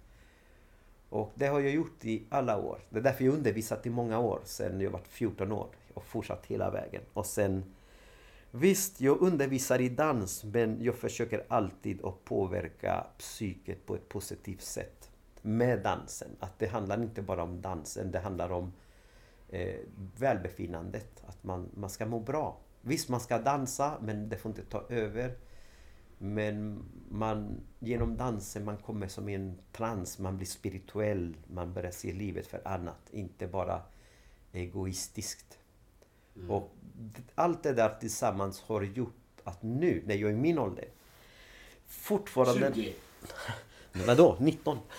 Och det har jag gjort i alla år. Det är därför jag undervisat i många år, sedan jag var 14 år. Och fortsatt hela vägen. Och sen... Visst, jag undervisar i dans, men jag försöker alltid att påverka psyket på ett positivt sätt. Med dansen. Att det handlar inte bara om dansen, det handlar om eh, välbefinnandet. Att man, man ska må bra. Visst, man ska dansa, men det får inte ta över. Men man, genom dansen man kommer som i en trans, man blir spirituell, man börjar se livet för annat, inte bara egoistiskt. Och d- allt det där tillsammans har gjort att nu, när jag är i min ålder, fortfarande... 20. Vadå? 19?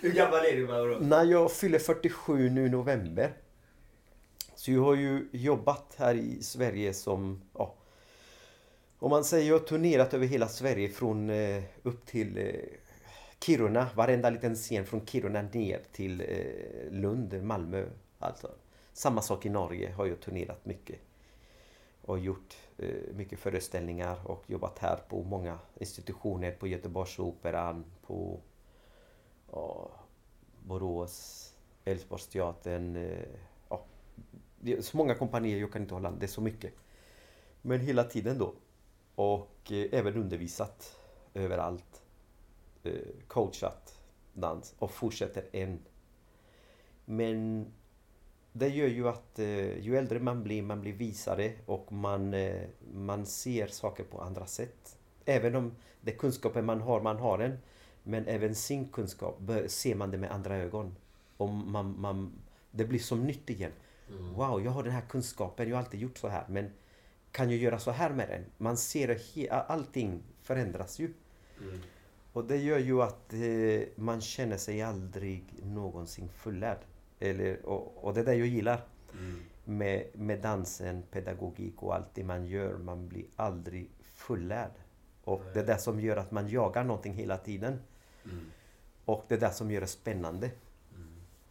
Hur gammal är du Mauro? När jag fyller 47 nu i november. Så jag har ju jobbat här i Sverige som, ja, om man säger jag har turnerat över hela Sverige från eh, upp till eh, Kiruna, varenda liten scen från Kiruna ner till eh, Lund, Malmö. Alltså. Samma sak i Norge har jag turnerat mycket. Och gjort eh, mycket föreställningar och jobbat här på många institutioner, på Göteborgsoperan, på ja, Borås, Älvsborgsteatern. Eh, ja, det är så många kompanier, jag kan inte hålla det är så mycket. Men hela tiden då. Och eh, även undervisat överallt. Eh, coachat dans och fortsätter än. Men det gör ju att eh, ju äldre man blir, man blir visare och man, eh, man ser saker på andra sätt. Även om det kunskapen man har, man har den. Men även sin kunskap ser man det med andra ögon. Och man, man, det blir som nytt igen. Wow, jag har den här kunskapen, jag har alltid gjort så här. Men kan jag göra så här med den? Man ser he- allting förändras ju. Och det gör ju att eh, man känner sig aldrig någonsin fullärd. Eller, och, och det är det jag gillar. Med, med dansen, pedagogik och allt det man gör. Man blir aldrig fullärd. Och det är det som gör att man jagar någonting hela tiden. Och det är det som gör det spännande.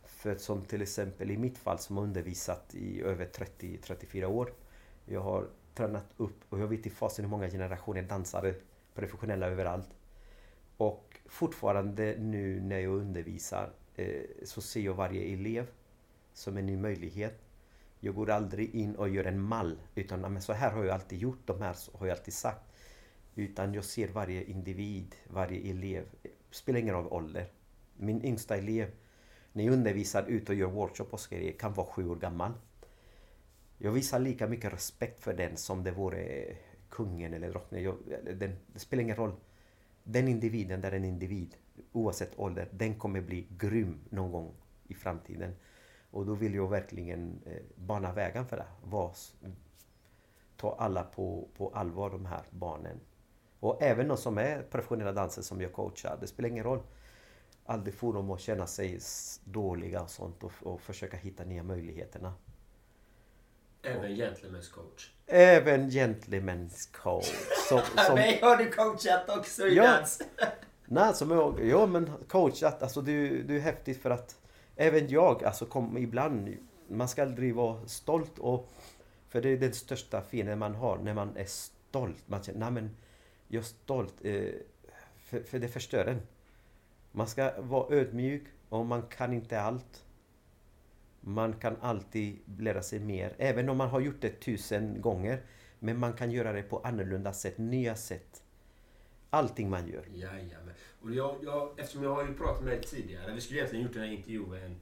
För som till exempel i mitt fall som har undervisat i över 30-34 år. Jag har tränat upp och jag vet i fasen hur många generationer dansare professionella överallt. Och fortfarande nu när jag undervisar eh, så ser jag varje elev som en ny möjlighet. Jag går aldrig in och gör en mall utan men så här har jag alltid gjort, de här har jag alltid sagt. Utan jag ser varje individ, varje elev. Spelar ingen roll ålder. Min yngsta elev, när jag undervisar ut och gör workshop och grejer, kan vara sju år gammal. Jag visar lika mycket respekt för den som det vore kungen eller drottningen. Jag- Den, det spelar ingen roll. Den individen, där är en individ, oavsett ålder, den kommer bli grym någon gång i framtiden. Och då vill jag verkligen eh, bana vägen för det. Var, ta alla på, på allvar, de här barnen. Och även de som är professionella dansare som jag coachar, det spelar ingen roll. Aldrig få dem att känna sig dåliga och sånt och, och försöka hitta nya möjligheterna. Även gentlemen's coach. Även gentlemen's coach. Som, som, Mig har du coachat också i Ja. dans. nej, som jag, ja men coachat, alltså det, det är häftigt för att även jag, alltså kom ibland, man ska aldrig vara stolt och för det är den största fienden man har när man är stolt. Man känner, nej men jag är stolt, eh, för, för det förstör en. Man ska vara ödmjuk och man kan inte allt. Man kan alltid lära sig mer, även om man har gjort det tusen gånger. Men man kan göra det på annorlunda sätt, nya sätt. Allting man gör. Jajamän. Och jag, jag, eftersom jag har ju pratat med dig tidigare. Vi skulle egentligen gjort den här intervjun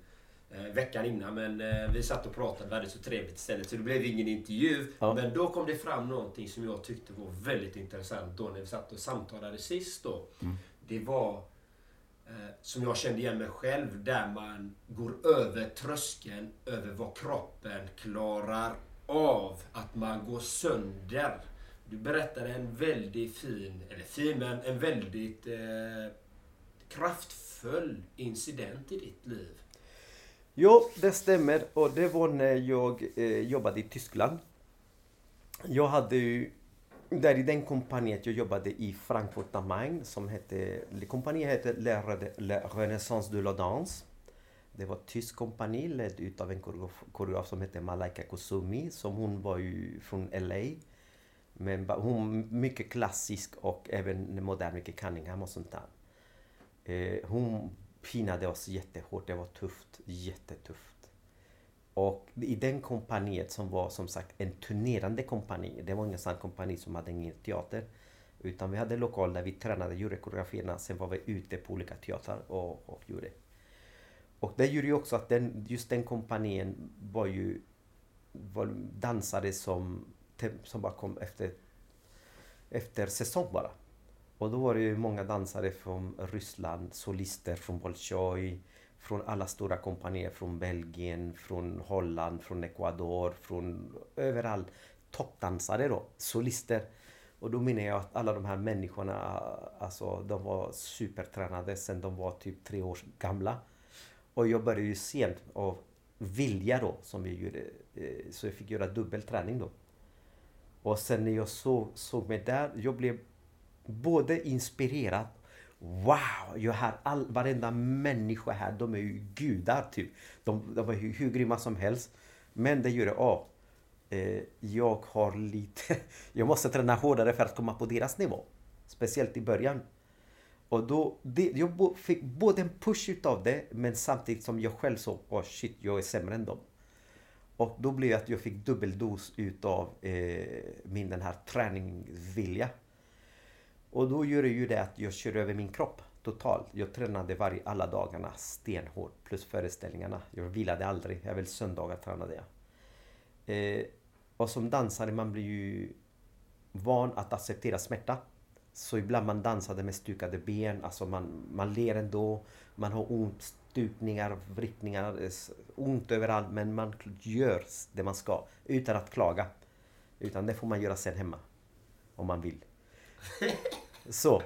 eh, veckan innan. Men eh, vi satt och pratade. Vi hade så trevligt istället. Så det blev ingen intervju. Ja. Men då kom det fram någonting som jag tyckte var väldigt intressant då när vi satt och samtalade sist då. Det var Eh, som jag kände igen mig själv. Där man går över tröskeln över vad kroppen klarar av. Att man går sönder. Du berättade en väldigt fin, eller fin, men en väldigt eh, kraftfull incident i ditt liv. Jo, det stämmer. Och det var när jag eh, jobbade i Tyskland. Jag hade ju... Där i den kompaniet jag jobbade i Frankfurt am Main som hette... Kompaniet hette Le, Re- La Renaissance de la Danse. Det var ett tyskt kompani ledd utav en koreograf, koreograf som hette Malaika Kusumi. Som hon var ju från LA. Men hon mycket klassisk och även modern, mycket Cunningham och sånt där. Eh, hon pinade oss jättehårt. Det var tufft. Jättetufft. Och i den kompaniet som var som sagt en turnerande kompani. Det var ingen sann kompani som hade ingen teater. Utan vi hade lokal där vi tränade, gjorde koreografierna. Sen var vi ute på olika teatrar och, och gjorde. Och det gjorde ju också att den, just den kompanien var ju var dansare som, som bara kom efter efter säsong bara. Och då var det ju många dansare från Ryssland, solister från Bolshoi, från alla stora kompanier från Belgien, från Holland, från Ecuador, från överallt. Toppdansare då, solister. Och då menar jag att alla de här människorna, alltså de var supertränade sen de var typ tre år gamla. Och jag började ju sent av vilja då, som vi gjorde. Eh, så jag fick göra dubbelträning då. Och sen när jag såg, såg mig där, jag blev både inspirerad Wow! Jag har all, varenda människa här, de är ju gudar typ. De, de är hur, hur grymma som helst. Men det gör det, ja. Eh, jag har lite... Jag måste träna hårdare för att komma på deras nivå. Speciellt i början. Och då, det, jag bo- fick både en push utav det, men samtidigt som jag själv såg, oh shit, jag är sämre än dem. Och då blev det att jag fick dubbeldos utav eh, min den här träningsvilja. Och då gör det ju det att jag kör över min kropp totalt. Jag tränade varje, alla dagarna stenhårt plus föreställningarna. Jag vilade aldrig. Även söndagar tränade jag. Eh, och som dansare man blir ju van att acceptera smärta. Så ibland man dansade med stukade ben, alltså man, man ler ändå. Man har ont, stukningar, vrickningar, eh, ont överallt. Men man gör det man ska utan att klaga. Utan det får man göra sen hemma. Om man vill. Så.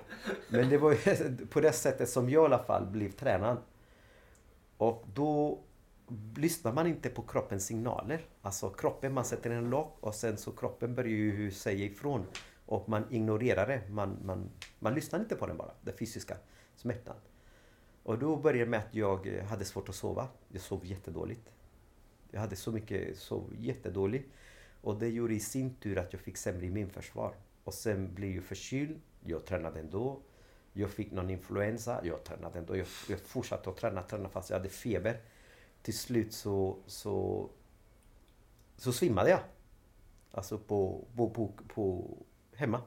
Men det var ju på det sättet som jag i alla fall blev tränad. Och då lyssnar man inte på kroppens signaler. Alltså kroppen, man sätter en lock och sen så kroppen börjar ju säga ifrån. Och man ignorerar det. Man, man, man lyssnar inte på den bara, den fysiska smärtan. Och då började det med att jag hade svårt att sova. Jag sov jättedåligt. Jag hade så mycket, sov jättedåligt. Och det gjorde i sin tur att jag fick sämre immunförsvar. Och sen blev jag förkyld. Jag tränade ändå. Jag fick någon influensa. Jag tränade ändå. Jag, jag fortsatte att träna, träna fast jag hade feber. Till slut så, så, så svimmade jag. Alltså på, på, på, på hemma.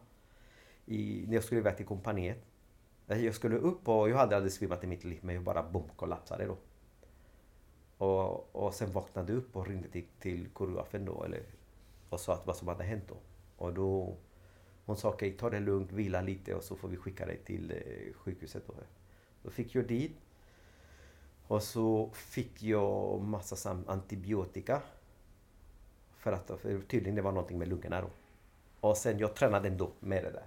I, när jag skulle iväg till kompaniet. Eh, jag skulle upp och jag hade aldrig svimmat i mitt liv men jag bara bom kollapsade då. Och, och sen vaknade jag upp och ringde till, till koreografen då eller, och sa att vad som hade hänt då. Och då hon sa okej, ta det lugnt, vila lite och så får vi skicka dig till eh, sjukhuset. Då. då fick jag dit. Och så fick jag massa antibiotika. För att för tydligen det var någonting med lungorna då. Och sen jag tränade ändå med det där.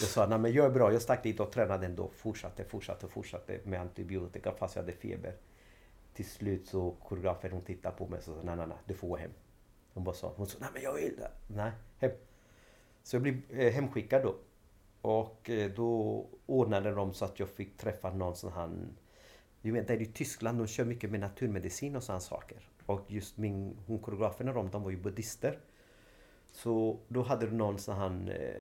Jag sa, nej men jag är bra. Jag stack dit och tränade ändå. Fortsatte, fortsatte, fortsatte med antibiotika fast jag hade feber. Till slut så koreografen hon tittade på mig och sa, nej nej nej, du får gå hem. Hon bara sa, hon sa, nej men jag vill. Nej, hem. Så jag blev eh, hemskickad då. Och eh, då ordnade de så att jag fick träffa någon sån här... Du vet, där i Tyskland, de kör mycket med naturmedicin och sådana saker. Och just min, hon koreografen och de, de var ju buddhister. Så då hade du någon sån här... Eh,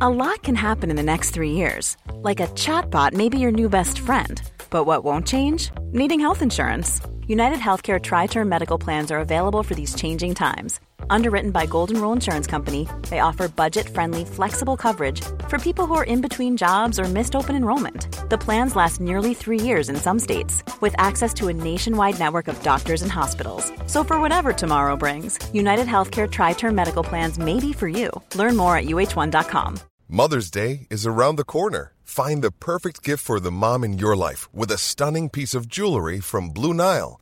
a lot can happen in the next three years. Like a chatbot maybe your new best friend. But what won't change? Needing health insurance. United Healthcare Tri Term Medical Plans are available for these changing times. Underwritten by Golden Rule Insurance Company, they offer budget friendly, flexible coverage for people who are in between jobs or missed open enrollment. The plans last nearly three years in some states, with access to a nationwide network of doctors and hospitals. So, for whatever tomorrow brings, United Healthcare Tri Term Medical Plans may be for you. Learn more at uh1.com. Mother's Day is around the corner. Find the perfect gift for the mom in your life with a stunning piece of jewelry from Blue Nile.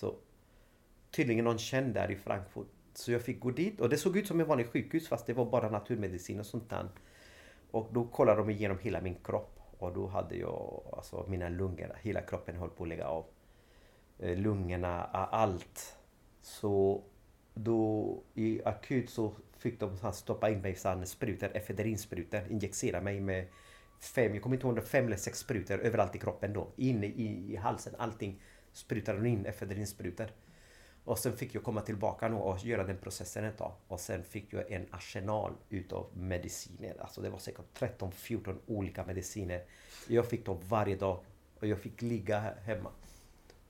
Så tydligen någon känd där i Frankfurt. Så jag fick gå dit och det såg ut som ett vanligt sjukhus fast det var bara naturmedicin och sånt där. Och då kollade de igenom hela min kropp. Och då hade jag alltså mina lungor, hela kroppen höll på att lägga av. Eh, lungorna, allt. Så då i akut så fick de stoppa in mig i sprutor, efedrinsprutor, injicera mig med fem, jag kommer inte ihåg om det fem eller sex sprutor överallt i kroppen då. Inne i, i halsen, allting sprutade hon in efedrinsprutor. Och sen fick jag komma tillbaka nu och göra den processen ett tag. Och sen fick jag en arsenal utav mediciner. Alltså det var säkert 13-14 olika mediciner. Jag fick dem varje dag. Och jag fick ligga hemma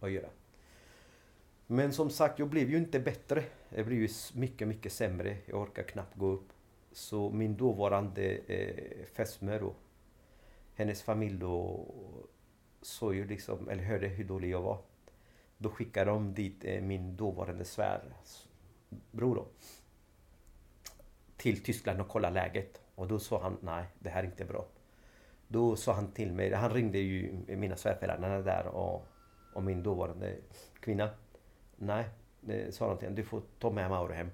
och göra. Men som sagt, jag blev ju inte bättre. Jag blev ju mycket, mycket sämre. Jag orkar knappt gå upp. Så min dåvarande eh, fästmö då, hennes familj då såg ju liksom, eller hörde hur dålig jag var. Då skickade de dit eh, min dåvarande svärbror då. Till Tyskland och kollade läget. Och då sa han, nej det här är inte bra. Då sa han till mig, han ringde ju mina svärföräldrar där och, och min dåvarande kvinna. Nej, det sa han till du får ta med Mauro hem.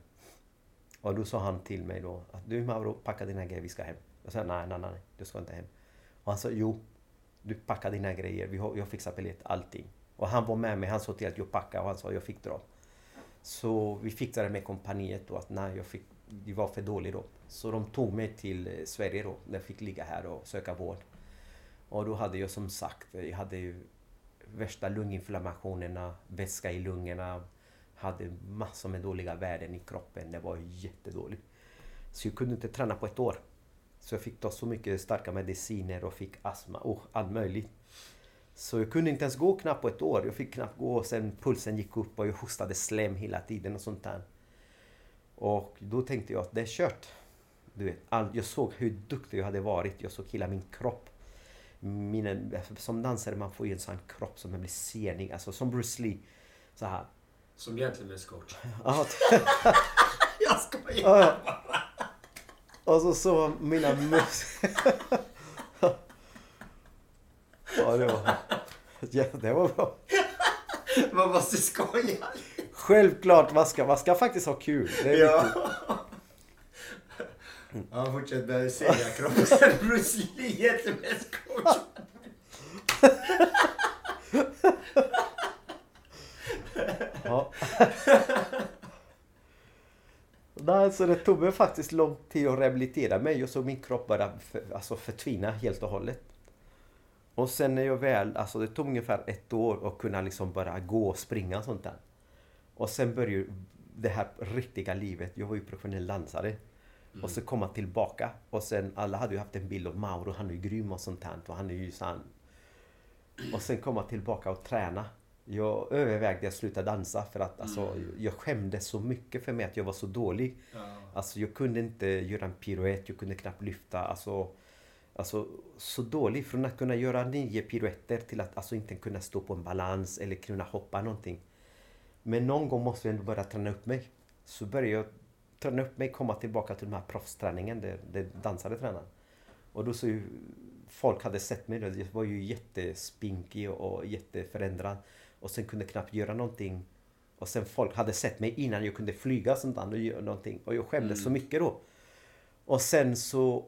Och då sa han till mig då att du Mauro, packa dina grejer, vi ska hem. Jag sa nej, nej, nej, du ska inte hem. Och han sa jo, du packar dina grejer, vi har, jag fixar biljett, allting. Och han var med mig, han sa till att jag packade och han sa jag fick dra. Så vi fixade med kompaniet då att nej, jag fick, Det var för dåligt då. Så de tog mig till eh, Sverige då, där jag fick ligga här och söka vård. Och då hade jag som sagt, jag hade ju värsta lunginflammationerna, vätska i lungorna, hade massor med dåliga värden i kroppen. Det var jättedåligt. Så jag kunde inte träna på ett år. Så jag fick ta så mycket starka mediciner och fick astma och allt möjligt. Så jag kunde inte ens gå knappt på ett år. Jag fick knappt gå och sen pulsen gick upp och jag hostade slem hela tiden och sånt där. Och då tänkte jag att det är kört. Du vet, all, jag såg hur duktig jag hade varit. Jag såg hela min kropp. Mina, som dansare man får ju en sån kropp som blir senig. Alltså som Bruce Lee. Så här. Som gentleman's coach. jag skojar bara. Och så så mina mus... ja, det var... Ja, det var bra. Man måste skoja. Självklart, man ska, man ska faktiskt ha kul. Det är ja. Han fortsätter med säljarkropp. Sen Bruce Lee, gentleman's coach. Ja. Nej, så det tog mig faktiskt lång tid att rehabilitera mig och så min kropp bara för, alltså förtvina helt och hållet. Och sen när jag väl, alltså det tog ungefär ett år att kunna liksom bara gå och springa och sånt där. Och sen började det här riktiga livet. Jag var ju professionell dansare. Mm. Och så komma tillbaka. Och sen alla hade ju haft en bild av Mauro, han är ju grym och sånt här. Och han är ju sann. Och sen komma tillbaka och träna. Jag övervägde att sluta dansa för att alltså, mm. jag skämdes så mycket för mig att jag var så dålig. Ja. Alltså jag kunde inte göra en piruett, jag kunde knappt lyfta. Alltså, alltså så dålig. Från att kunna göra nio piruetter till att alltså inte kunna stå på en balans eller kunna hoppa någonting. Men någon gång måste jag ändå börja träna upp mig. Så började jag träna upp mig, komma tillbaka till den här proffsträningen där, där dansare tränar. Och då så folk hade sett mig, jag var ju jättespinkig och jätteförändrad. Och sen kunde knappt göra någonting. Och sen folk hade sett mig innan jag kunde flyga sånt och göra någonting. Och jag skämdes mm. så mycket då. Och sen så...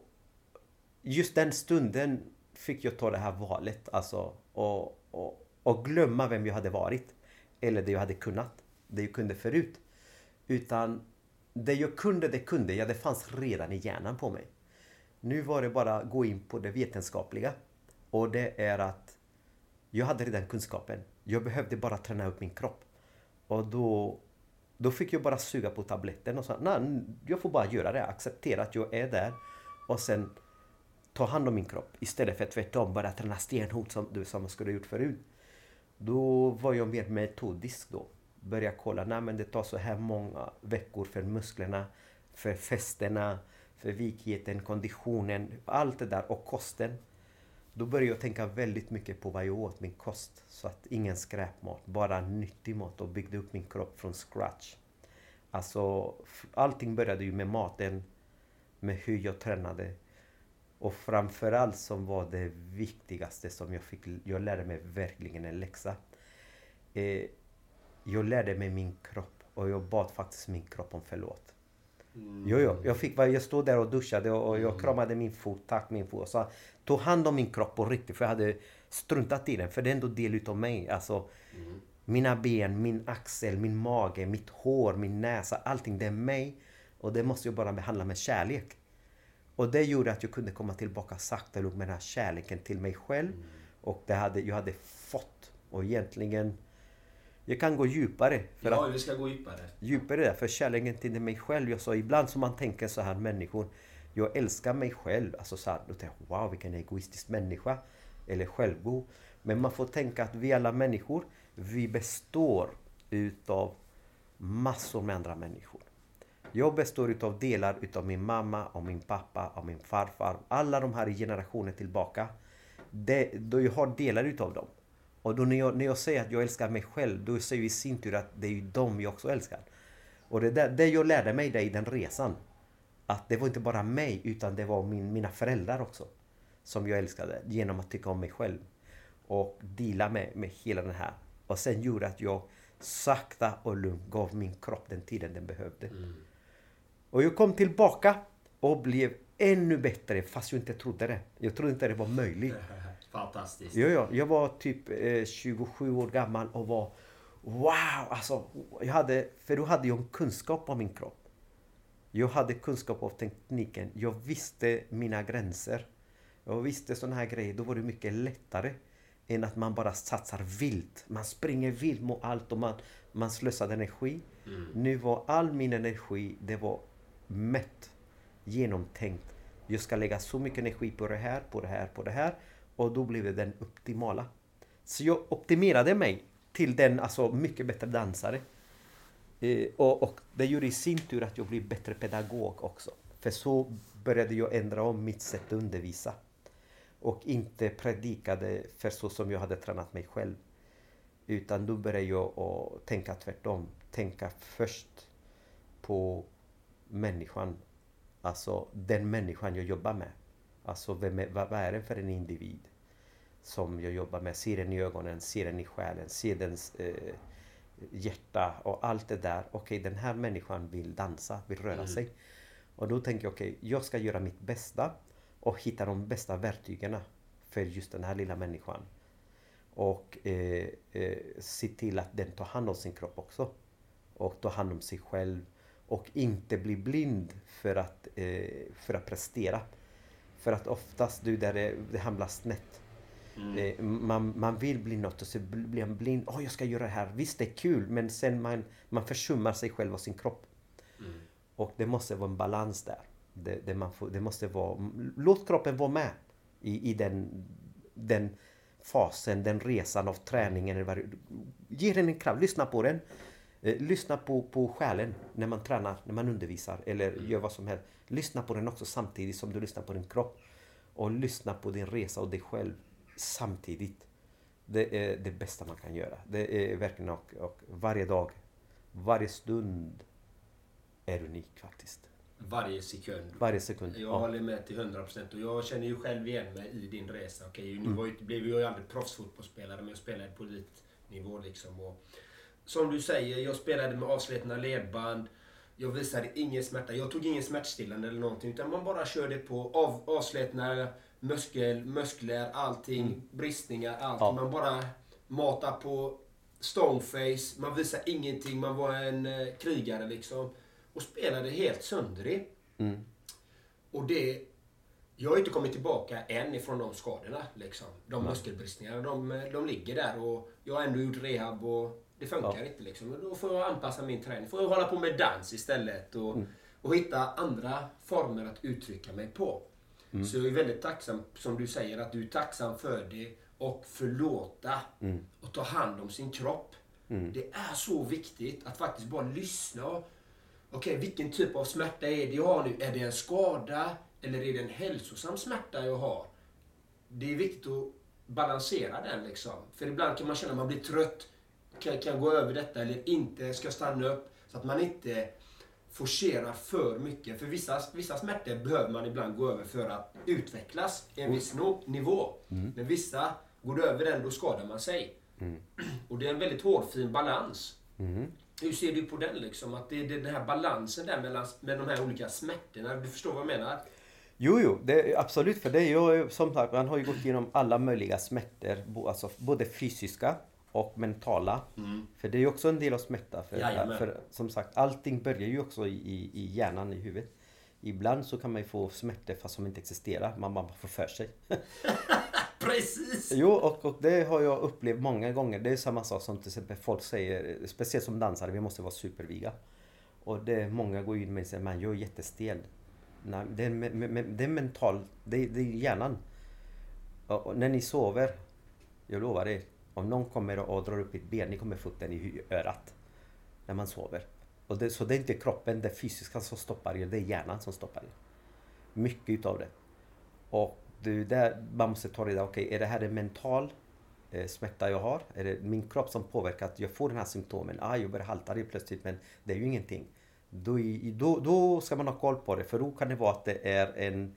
Just den stunden fick jag ta det här valet. Alltså, och, och, och glömma vem jag hade varit. Eller det jag hade kunnat. Det jag kunde förut. Utan det jag kunde, det kunde jag. Det fanns redan i hjärnan på mig. Nu var det bara att gå in på det vetenskapliga. Och det är att jag hade redan kunskapen. Jag behövde bara träna upp min kropp. Och då, då fick jag bara suga på tabletten och säga nej, jag får bara göra det. Acceptera att jag är där. Och sen ta hand om min kropp. Istället för tvärtom bara träna stenhårt som, du, som man skulle ha gjort förut. Då var jag mer metodisk då. Började kolla, nej men det tar så här många veckor för musklerna, för fästena, för vikheten, konditionen, allt det där och kosten. Då började jag tänka väldigt mycket på vad jag åt, min kost. Så att ingen skräpmat, bara nyttig mat och byggde upp min kropp från scratch. Alltså, allting började ju med maten, med hur jag tränade. Och framförallt som var det viktigaste som jag fick, jag lärde mig verkligen en läxa. Eh, jag lärde mig min kropp och jag bad faktiskt min kropp om förlåt. Mm. Jo, jo. Jag, fick, jag stod där och duschade och jag mm. kramade min fot, tack min fot. Och sa, tog hand om min kropp på riktigt för jag hade struntat i den. För det är ändå del utav mig. Alltså, mm. Mina ben, min axel, min mage, mitt hår, min näsa. Allting det är mig. Och det måste jag bara behandla med kärlek. Och det gjorde att jag kunde komma tillbaka sakta med den här kärleken till mig själv. Mm. Och det hade, jag hade fått. Och egentligen Jag kan gå djupare. För Ja, att, vi ska gå djupare. djupare där, för kärleken till mig själv. Jag sa ibland som man tänker så här människor. Jag älskar mig själv. Alltså så här, då tänker jag, wow vilken egoistisk människa. Eller självgod. Men man får tänka att vi alla människor, vi består utav massor med andra människor. Jag består utav delar utav min mamma, och min pappa, och min farfar. Alla de här generationer tillbaka. Det, då jag har delar utav dem. Och då när jag, när jag säger att jag älskar mig själv, då säger jag i sin tur att det är ju dem jag också älskar. Och det, där, det jag lärde mig där i den resan. Att det var inte bara mig, utan det var min, mina föräldrar också. Som jag älskade, genom att tycka om mig själv. Och dela med, med hela den här. Och sen gjorde att jag sakta och lugnt gav min kropp den tiden den behövde. Mm. Och jag kom tillbaka och blev ännu bättre fast jag inte trodde det. Jag trodde inte det var möjligt. Fantastiskt. Ja, ja. Jag var typ eh, 27 år gammal och var Wow! Alltså, jag hade, för då hade jag en kunskap om min kropp. Jag hade kunskap om tekniken. Jag visste mina gränser. Jag visste sådana här grejer. Då var det mycket lättare än att man bara satsar vilt. Man springer vilt mot allt och man, man slösar energi. Nu var all min energi, det var mätt, genomtänkt. Jag ska lägga så mycket energi på det här, på det här, på det här. Och då blev det den optimala. Så jag optimerade mig till den alltså mycket bättre dansare. Eh, och, och det gjorde i sin tur att jag blev bättre pedagog också. För så började jag ändra om mitt sätt att undervisa. Och inte predikade för så som jag hade tränat mig själv. Utan då började jag att tänka tvärtom. Tänka först på människan. Alltså den människan jag jobbar med. Alltså vem är, vad, är det för en individ? Som jag jobbar med. Ser den i ögonen, ser den i själen, ser dens eh, hjärta och allt det där. Okej, den här människan vill dansa, vill röra sig. Och då tänker jag, okej, jag ska göra mitt bästa och hitta de bästa verktygen för just den här lilla människan. Och eh, eh, se till att den tar hand om sin kropp också. Och tar hand om sig själv. Och inte bli blind för att, eh, för att prestera. För att oftast, du, där det, det hamnar snett. Eh, man, man vill bli något och så blir man blind. Åh, jag ska göra det här. Visst, det är kul, men sen man, man försummar sig själv och sin kropp. Och det måste vara en balans där. Det, det, man får, det måste vara... Låt kroppen vara med i, i den, den fasen, den resan av träningen. Ge den en kraft, lyssna på den. Eh, lyssna på, på själen när man tränar, när man undervisar eller gör vad som helst. Lyssna på den också samtidigt som du lyssnar på din kropp. Och lyssna på din resa och dig själv samtidigt. Det är det bästa man kan göra. Det är verkligen och, och varje dag, varje stund är unik faktiskt. Varje sekund. Varje sekund. Jag Ja. håller med till 100% och jag känner ju själv igen mig i din resa. Okej, Mm. nu var ju, blev jag ju aldrig proffsfotbollsspelare men jag spelade på elitnivå liksom. Och, som du säger, jag spelade med avslitna ledband. Jag visade ingen smärta. Jag tog ingen smärtstillande eller någonting utan man bara körde på av, avslitna muskel, muskler, allting, bristningar, allt. Mm. Ja. Man bara matade på stoneface. Man visade ingenting. Man var en eh, krigare liksom. Och spelade helt söndrig. Mm. Och det... Jag har inte kommit tillbaka än ifrån de skadorna. Liksom. De muskelbristningarna, de, de ligger där och jag har ändå gjort rehab och det funkar Ja. inte. Liksom. Och Då får jag anpassa min träning. Får jag hålla på med dans istället och, Mm. och hitta andra former att uttrycka mig på. Mm. Så jag är väldigt tacksam, som du säger, att du är tacksam för det och förlåta Mm. och ta hand om sin kropp. Det är så viktigt att faktiskt bara lyssna. Okej, vilken typ av smärta är det jag har nu? Är det en skada eller är det en hälsosam smärta jag har? Det är viktigt att balansera den liksom. För ibland kan man känna att man blir trött. Kan, kan jag gå över detta eller inte? Ska jag stanna upp? Så att man inte forcerar för mycket. För vissa, vissa smärtor behöver man ibland gå över för att utvecklas i en viss nivå. Men vissa, går du över den då skadar man sig. Och det är en väldigt hårfin balans. Hur ser du på den liksom? Att det är den här balansen där mellan med de här olika smärtorna. Du förstår vad jag menar? Jo, jo, det, är absolut. För det är ju som sagt, man har ju gått igenom alla möjliga smärtor. Alltså både fysiska och mentala. För det är ju också en del av smärta. För, Jajamän. för som sagt, allting börjar ju också i, i, hjärnan, i huvudet. Ibland så kan man ju få smärtor fast som inte existerar. Man bara får för sig. Precis! Jo, och, och det har jag upplevt många gånger. Det är samma sak som till exempel folk säger, speciellt som dansare, vi måste vara superviga. Och det många går in med och säger, man jag är jättestel. Nej, det, är, me- me- det är mental, det, det är hjärnan. Och, och när ni sover, jag lovar er, om någon kommer och drar upp ett ben, ni kommer få den i örat. När man sover. Och det, så det är inte kroppen, det fysiska som stoppar er, det är hjärnan som stoppar er. Mycket utav det. Och det är där man måste ta reda okej, är det här en mental eh, smärta jag har? Är det min kropp som påverkar att jag får den här symptomen? Ah, jag börjar halta det plötsligt men det är ju ingenting. Då, i- då, då ska man ha koll på det för då kan det vara att det är en,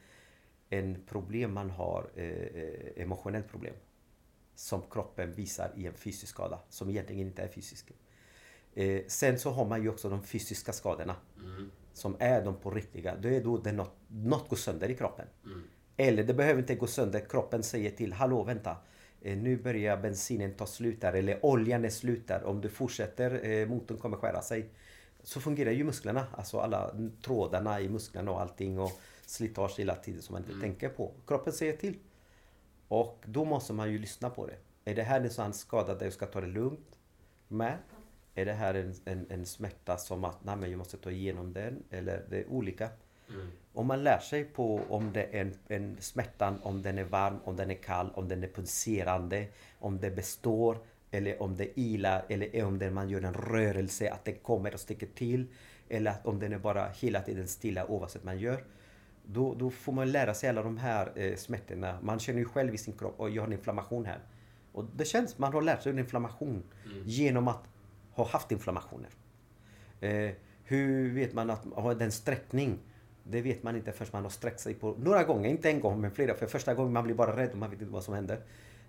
en problem man har, eh, eh emotionellt problem. Som kroppen visar i en fysisk skada som egentligen inte är fysisk. Eh, sen så har man ju också de fysiska skadorna. Som är de på riktiga. Då är då det något, något går sönder i kroppen. Eller det behöver inte gå sönder. Kroppen säger till, hallå vänta. Eh, nu börjar bensinen ta slut där. Eller oljan är slut där. Om du fortsätter, eh, motorn kommer skära sig. Så fungerar ju musklerna. Alltså alla trådarna i musklerna och allting. Och slitage hela tiden som man inte tänker på. Kroppen säger till. Och då måste man ju lyssna på det. Är det här en sån skada där jag ska ta det lugnt med? Är det här en, en, en smärta som att nej, men jag måste ta igenom den? Eller det är olika. Om man lär sig på om det är en, en smärtan, om den är varm, om den är kall, om den är pulserande, om det består eller om det ilar eller om det man gör en rörelse att det kommer och sticker till. Eller att om den är bara hela tiden stilla oavsett man gör. Då, då får man lära sig alla de här eh, smärtorna. Man känner ju själv i sin kropp och jag har en inflammation här. Och det känns, man har lärt sig en inflammation genom att ha haft inflammationer. Eh, hur vet man att ha den sträckning? Det vet man inte förrän man har sträckt sig på några gånger, inte en gång men flera. För första gången man blir bara rädd och man vet inte vad som händer.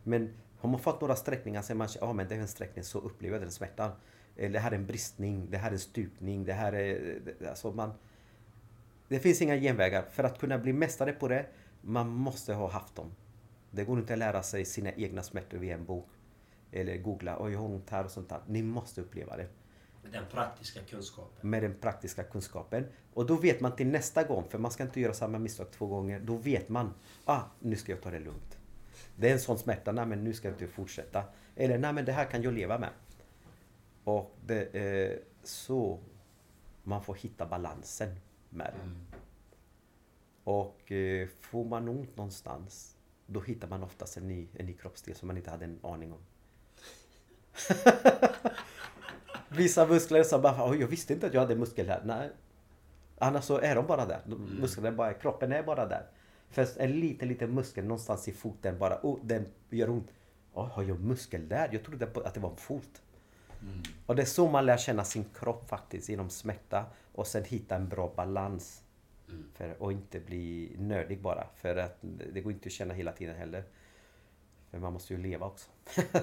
Men har man fått några sträckningar så man ja ah, men det är en sträckning så upplever jag den smärtan. Eller det här är en bristning, det här är en stupning, det här är... det- Alltså man, det finns inga genvägar. För att kunna bli mästare på det, man måste ha haft dem. Det går inte att lära sig sina egna smärtor via en bok. Eller googla, oj jag har ont här och sånt där. Ni måste uppleva det. Den praktiska kunskapen. Med den praktiska kunskapen. Och då vet man till nästa gång, för man ska inte göra samma misstag två gånger. Då vet man, ah nu ska jag ta det lugnt. Det är en sån smärta, nej men nu ska jag inte fortsätta. Eller nej men det här kan jag leva med. Och det är så man får hitta balansen med det. Och eh, får man ont någonstans, då hittar man oftast en ny, en ny kroppsdel som man inte hade en aning om. Vissa muskler som bara, "Oj, jag visste inte att jag hade muskel här. Nej. Annars så är de bara där. De- Musklerna är bara, kroppen är bara där. För en liten, liten muskel någonstans i foten bara, oh, den gör ont. Oh, har jag muskel där? Jag trodde att det var en fot. Och det är så man lär känna sin kropp faktiskt, genom smärta. Och sen hitta en bra balans. För att inte bli nördig bara. För att det går inte att känna hela tiden heller. För man måste ju leva också.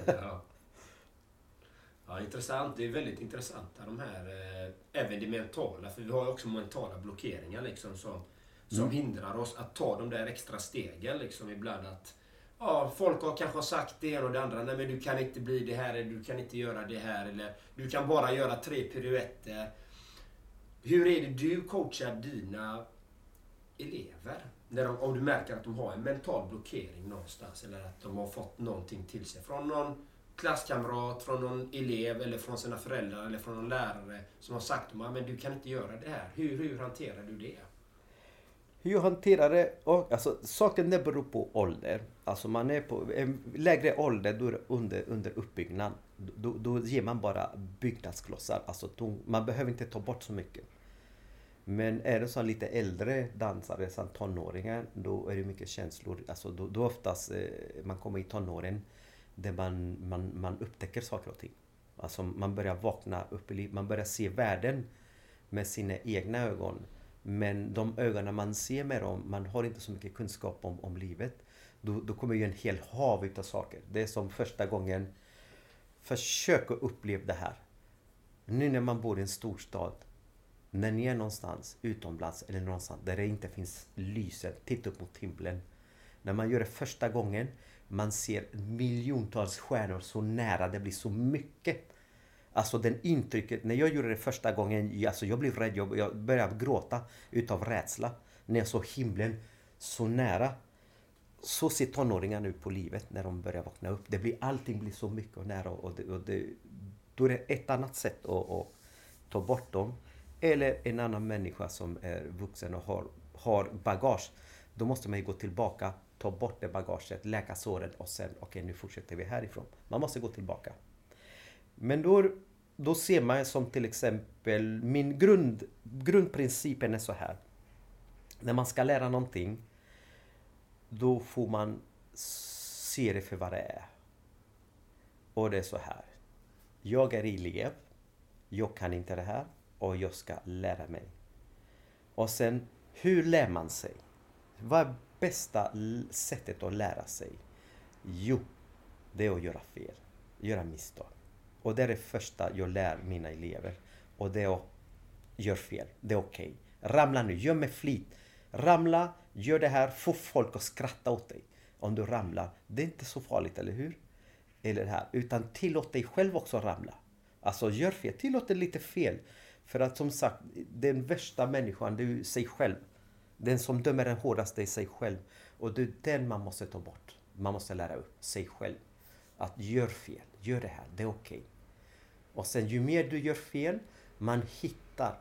Ja. ja, intressant. Det är väldigt intressanta de här, eh, även det mentala. För vi har ju också mentala blockeringar liksom som, som hindrar oss att ta de där extra stegen liksom ibland. att Ja, folk har kanske sagt det ena och det andra. Nej, men du kan inte bli det här, eller du kan inte göra det här, eller du kan bara göra tre piruetter. Hur är det du coachar dina elever? När de, om du märker att de har en mental blockering någonstans eller att de har fått någonting till sig från någon klasskamrat, från någon elev eller från sina föräldrar eller från någon lärare som har sagt att men du kan inte göra det här. Hur, hur hanterar du det? Hur jag hanterar det? Och, alltså, saken det beror på ålder. Alltså man är på en lägre ålder, då är det under, under uppbyggnad. Då, då ger man bara byggnadsklossar. Alltså, då, man behöver inte ta bort så mycket. Men är det så lite äldre dansare, som tonåringar, då är det mycket känslor. Alltså då, då oftast eh, man kommer i tonåren där man, man, man upptäcker saker och ting. Alltså man börjar vakna upp i livet, man börjar se världen med sina egna ögon. Men de ögonen man ser med dem, man har inte så mycket kunskap om, om livet. Då, då kommer ju en hel hav utav saker. Det är som första gången, försök att uppleva det här. Nu när man bor i en storstad, när ni är någonstans utomlands eller någonstans där det inte finns lysen, titta upp mot himlen. När man gör det första gången, man ser miljontals stjärnor så nära, det blir så mycket. Alltså den intrycket, när jag gjorde det första gången, alltså jag blev rädd, jag, jag började gråta utav rädsla. När jag såg himlen så nära. så ser tonåringar nu på livet när de börjar vakna upp. Det blir, allting blir så mycket och nära och, det, och det, då är det ett annat sätt att, att ta bort dem. Eller en annan människa som är vuxen och har, har bagage. Då måste man ju gå tillbaka, ta bort det bagaget, läka såren och sen, okej okay, nu fortsätter vi härifrån. Man måste gå tillbaka. Men då, då ser man som till exempel, min grund, grundprincipen är så här. När man ska lära någonting, då får man se det för vad det är. Och det är så här. Jag är elev. Jag kan inte det här och jag ska lära mig. Och sen, hur lär man sig? Vad är bästa sättet att lära sig? Jo, det är att göra fel. Göra misstag. Och det är det första jag lär mina elever. Och det är att göra fel. Det är okej. Okay. Ramla nu, gör med flit. Ramla, gör det här, få folk att skratta åt dig. Om du ramlar, det är inte så farligt, eller hur? Eller det här. Utan tillåt dig själv också ramla. Alltså gör fel, tillåt dig lite fel. För att som sagt, den värsta människan, det är sig själv. Den som dömer den hårdaste är sig själv. Och det är den man måste ta bort. Man måste lära upp sig själv. Att gör fel, gör det här, det är okej. Okay. Och sen ju mer du gör fel, man hittar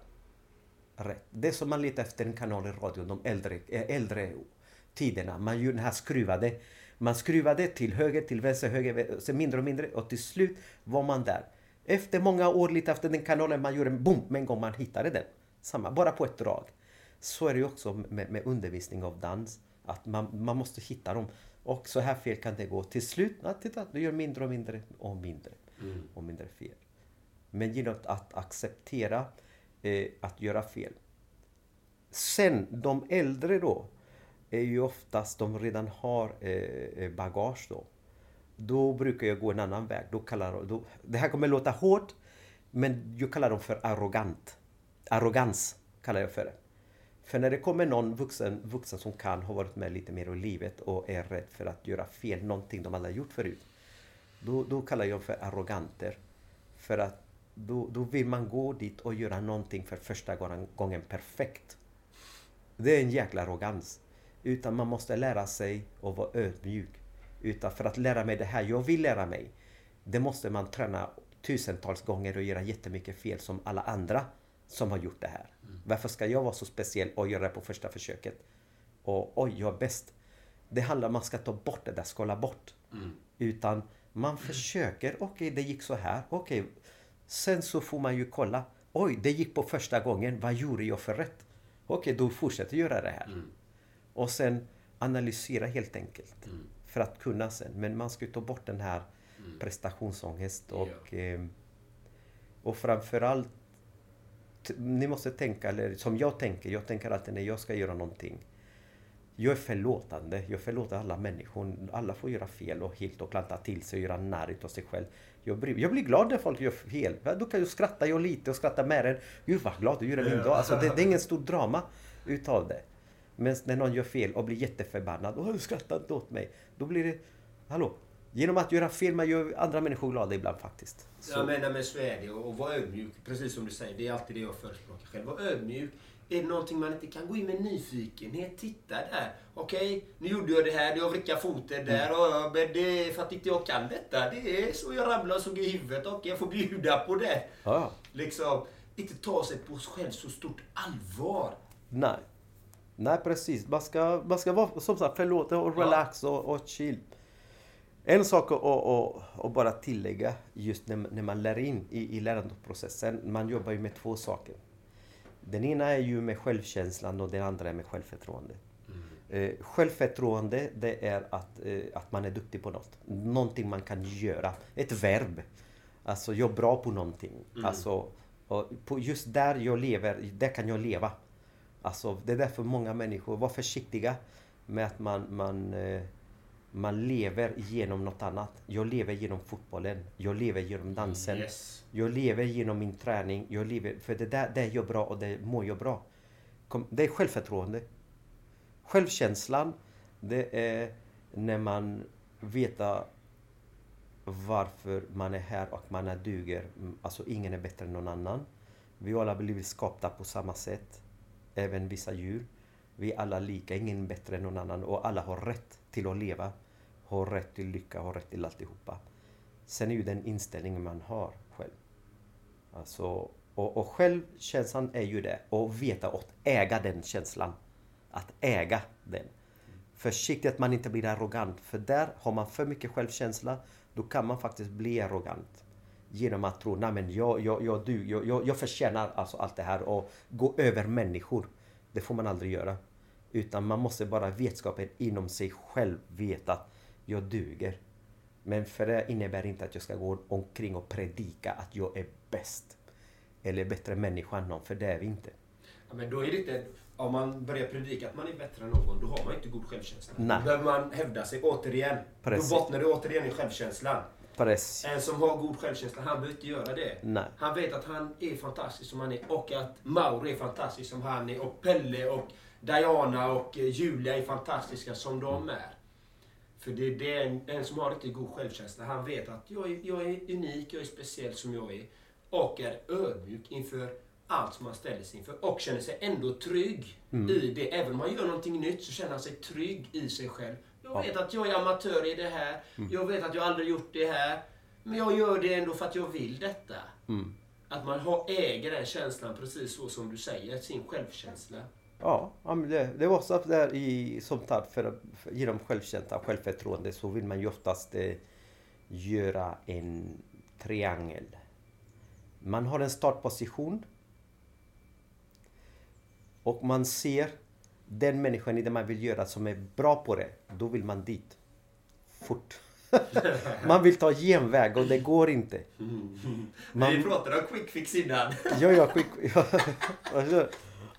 rätt. Det är som man letar efter en kanal i radion, de äldre, eh, äldre tiderna. Man gör den här skruvade. Man skruvade till höger, till vänster, höger, sen mindre och mindre och till slut var man där. Efter många år, lite efter den kanalen, man gjorde en boom med en gång man hittade den. Samma, bara på ett drag. Så är det ju också med, med undervisning av dans. Att man, man måste hitta dem. Och så här fel kan det gå. Till slut, ja, titta, du gör mindre och mindre och mindre. Mm. Och mindre fel. Men genom att acceptera eh, att göra fel. Sen, de äldre då, är ju oftast de redan har eh, eh bagage då. Då brukar jag gå en annan väg. Då kallar, då, det här kommer låta hårt, men jag kallar dem för arrogant. Arrogans kallar jag för det. För när det kommer någon vuxen, vuxen som kan, ha varit med lite mer i livet och är rädd för att göra fel, någonting de aldrig gjort förut. Då, då kallar jag dem för arroganter. För att då, då vill man gå dit och göra någonting för första gången perfekt. Det är en jäkla arrogans. Utan man måste lära sig att vara ödmjuk. Utan för att lära mig det här jag vill lära mig, det måste man träna tusentals gånger och göra jättemycket fel som alla andra som har gjort det här. Mm. Varför ska jag vara så speciell och göra det på första försöket? Och oj, jag är bäst. Det handlar om att man ska ta bort det där, skala bort. Mm. Utan man försöker, okej okay, det gick så här, okej. Okay. Sen så får man ju kolla, oj det gick på första gången, vad gjorde jag för rätt? Okej, okay, då fortsätter jag göra det här. Mm. Och sen analysera helt enkelt. För att kunna sen. Men man ska ju ta bort den här mm. prestationsångest och, ja. eh, och framförallt ni måste tänka, eller som jag tänker, jag tänker alltid när jag ska göra någonting. Jag är förlåtande, jag förlåter alla människor. Alla får göra fel och helt och klanta till sig och göra narr av sig själv. Jag blir, jag blir glad när folk gör fel. Då kan jag skratta jag lite och skratta med den. Gud vad glad du gör min dag. Alltså, det, det är ingen stor drama utav det. Men när någon gör fel och blir jätteförbannad. Åh, du skrattar inte åt mig. Då blir det... Hallå? Genom att göra fel, man gör andra människor glada ibland faktiskt. Så. Jag menar med så är det. Och vara ödmjuk, precis som du säger. Det är alltid det jag förespråkar själv. Var ödmjuk. Är det någonting man inte kan gå in med nyfikenhet, titta där. Okej, okay, nu gjorde jag det här, jag vrickade foten där. Mm. Och, men det är för att inte jag kan detta. Det är så jag ramlar och såg i huvudet och jag får bjuda på det. Ja. Liksom, inte ta sig på sig själv så stort allvar. Nej. Nej precis, man ska, man ska vara som sagt förlåta och relax och, och chill. En sak att och, och bara tillägga just när, när man lär in i, i lärandeprocessen. Man jobbar ju med två saker. Den ena är ju med självkänslan och den andra är med självförtroende. Mm. Eh, självförtroende det är att, eh, att man är duktig på något. Någonting man kan göra. Ett verb. Alltså jag är bra på någonting. Mm. Alltså, på just där jag lever, där kan jag leva. Alltså, det är därför många människor, var försiktiga med att man, man, eh, man lever genom något annat. Jag lever genom fotbollen. Jag lever genom dansen. Yes. Jag lever genom min träning. Jag lever, för det där det är jag bra och det mår jag bra. Det är självförtroende. Självkänslan, det är när man vet varför man är här och man är duger. Alltså ingen är bättre än någon annan. Vi alla blivit skapta på samma sätt även vissa djur. Vi är alla lika, ingen bättre än någon annan och alla har rätt till att leva. Har rätt till lycka, har rätt till alltihopa. Sen är ju den inställningen man har själv. Alltså, och, och självkänslan är ju det. Och veta och äga den känslan. Att äga den. Försiktigt att man inte blir arrogant. För där har man för mycket självkänsla. Då kan man faktiskt bli arrogant. Genom att tro, nej men jag, jag, jag, du, jag, jag, jag förtjänar alltså allt det här och gå över människor. Det får man aldrig göra. Utan man måste bara vetskapen inom sig själv veta att jag duger. Men för det innebär inte att jag ska gå omkring och predika att jag är bäst. Eller bättre människa än någon, för det är vi inte. Ja, men då är det inte... Om man börjar predika att man är bättre än någon, då har man inte god självkänsla. Nej. Då behöver man hävda sig återigen. Precis. Då bottnar det återigen i självkänslan. Precis. En som har god självkänsla, han behöver inte göra det. Nej. Han vet att han är fantastisk som han är och att Mauro är fantastisk som han är och Pelle och Diana och eh, Julia är fantastiska som de är. För det är den, en som har riktigt god självkänsla. Han vet att jag är, jag är unik, jag är speciell som jag är. Och är ödmjuk inför allt som han ställer sig inför. Och känner sig ändå trygg i det. Även om han gör någonting nytt så känner han sig trygg i sig själv. Jag vet att jag är amatör i det här. Jag vet att jag aldrig gjort det här. Men jag gör det ändå för att jag vill detta. Att man har, äger den känslan precis så som du säger, sin självkänsla. Ja, det, det var så där i, som sagt, för, för, genom självkänsla självförtroende så vill man ju oftast eh, göra en triangel. Man har en startposition. Och man ser den människan i det man vill göra som är bra på det. Då vill man dit. Fort. man vill ta genväg och det går inte. Man- Vi pratade om quick fix innan. Ja, ja, ja. Alltså,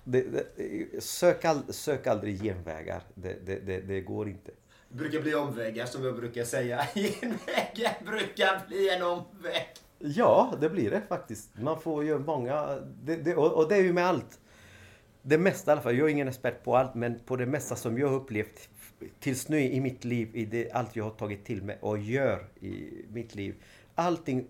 det, det, sök, all, sök aldrig genvägar. Det, det, det, det går inte. Det brukar bli omvägar som jag brukar säga. Genvägar brukar bli en omväg. Ja, det blir det faktiskt. Man får ju många... Det, det, och, och det är ju med allt. Det mesta i alla fall. Jag är ingen expert på allt, men på det mesta som jag har upplevt tills nu i mitt liv, i det, allt jag har tagit till mig och gör i mitt liv. Allting,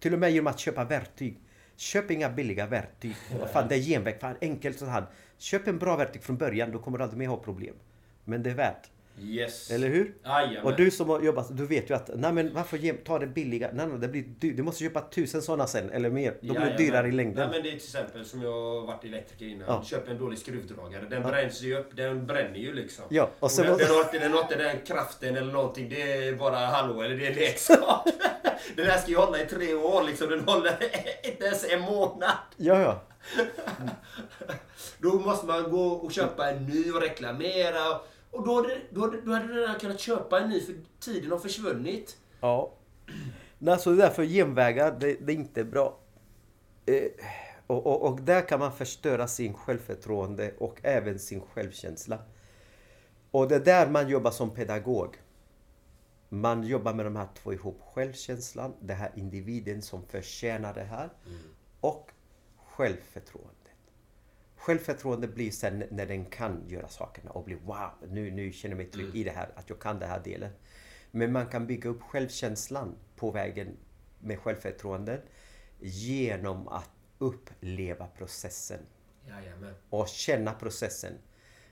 till och med genom att köpa verktyg. Köp inga billiga verktyg. Fan, det är genväg. Fan, enkelt så här. Köp en bra verktyg från början, då kommer du aldrig mer ha problem. Men det är värt. Yes. Eller hur? Jajamän. Och du som har jobbat, du vet ju att, nej men varför ta det billiga? Nej, nej, det blir dyrt. Du måste köpa tusen sådana sen, eller mer. Då blir det dyrare i längden. Nej, men det är till exempel som jag har varit elektriker innan. Ja. Köp en dålig skruvdragare. Den bränns ju upp. Den bränner ju liksom. Ja, och och sen den, måste- den, har inte, den har inte den kraften eller någonting. Det är bara hallå eller det är leksak. den här ska ju hålla i tre år liksom. Den håller inte ens en månad. Ja, ja. Då måste man gå och köpa en ny och reklamera. Och då, hade- då, hade- då hade du redan kunnat köpa en ny för tiden har försvunnit. Ja. Nej, så därför genvägar, det, det är inte bra. Eh, och, och, och där kan man förstöra sin självförtroende och även sin självkänsla. Och det är där man jobbar som pedagog. Man jobbar med de här två ihop. Självkänslan, den här individen som förtjänar det här. Och självförtroendet. Självförtroende blir sen när den kan göra sakerna och blir wow, nu, nu känner jag mig trygg i det här, att jag kan den här delen. Men man kan bygga upp självkänslan på vägen med självförtroende genom att uppleva processen Jajamän. och känna processen.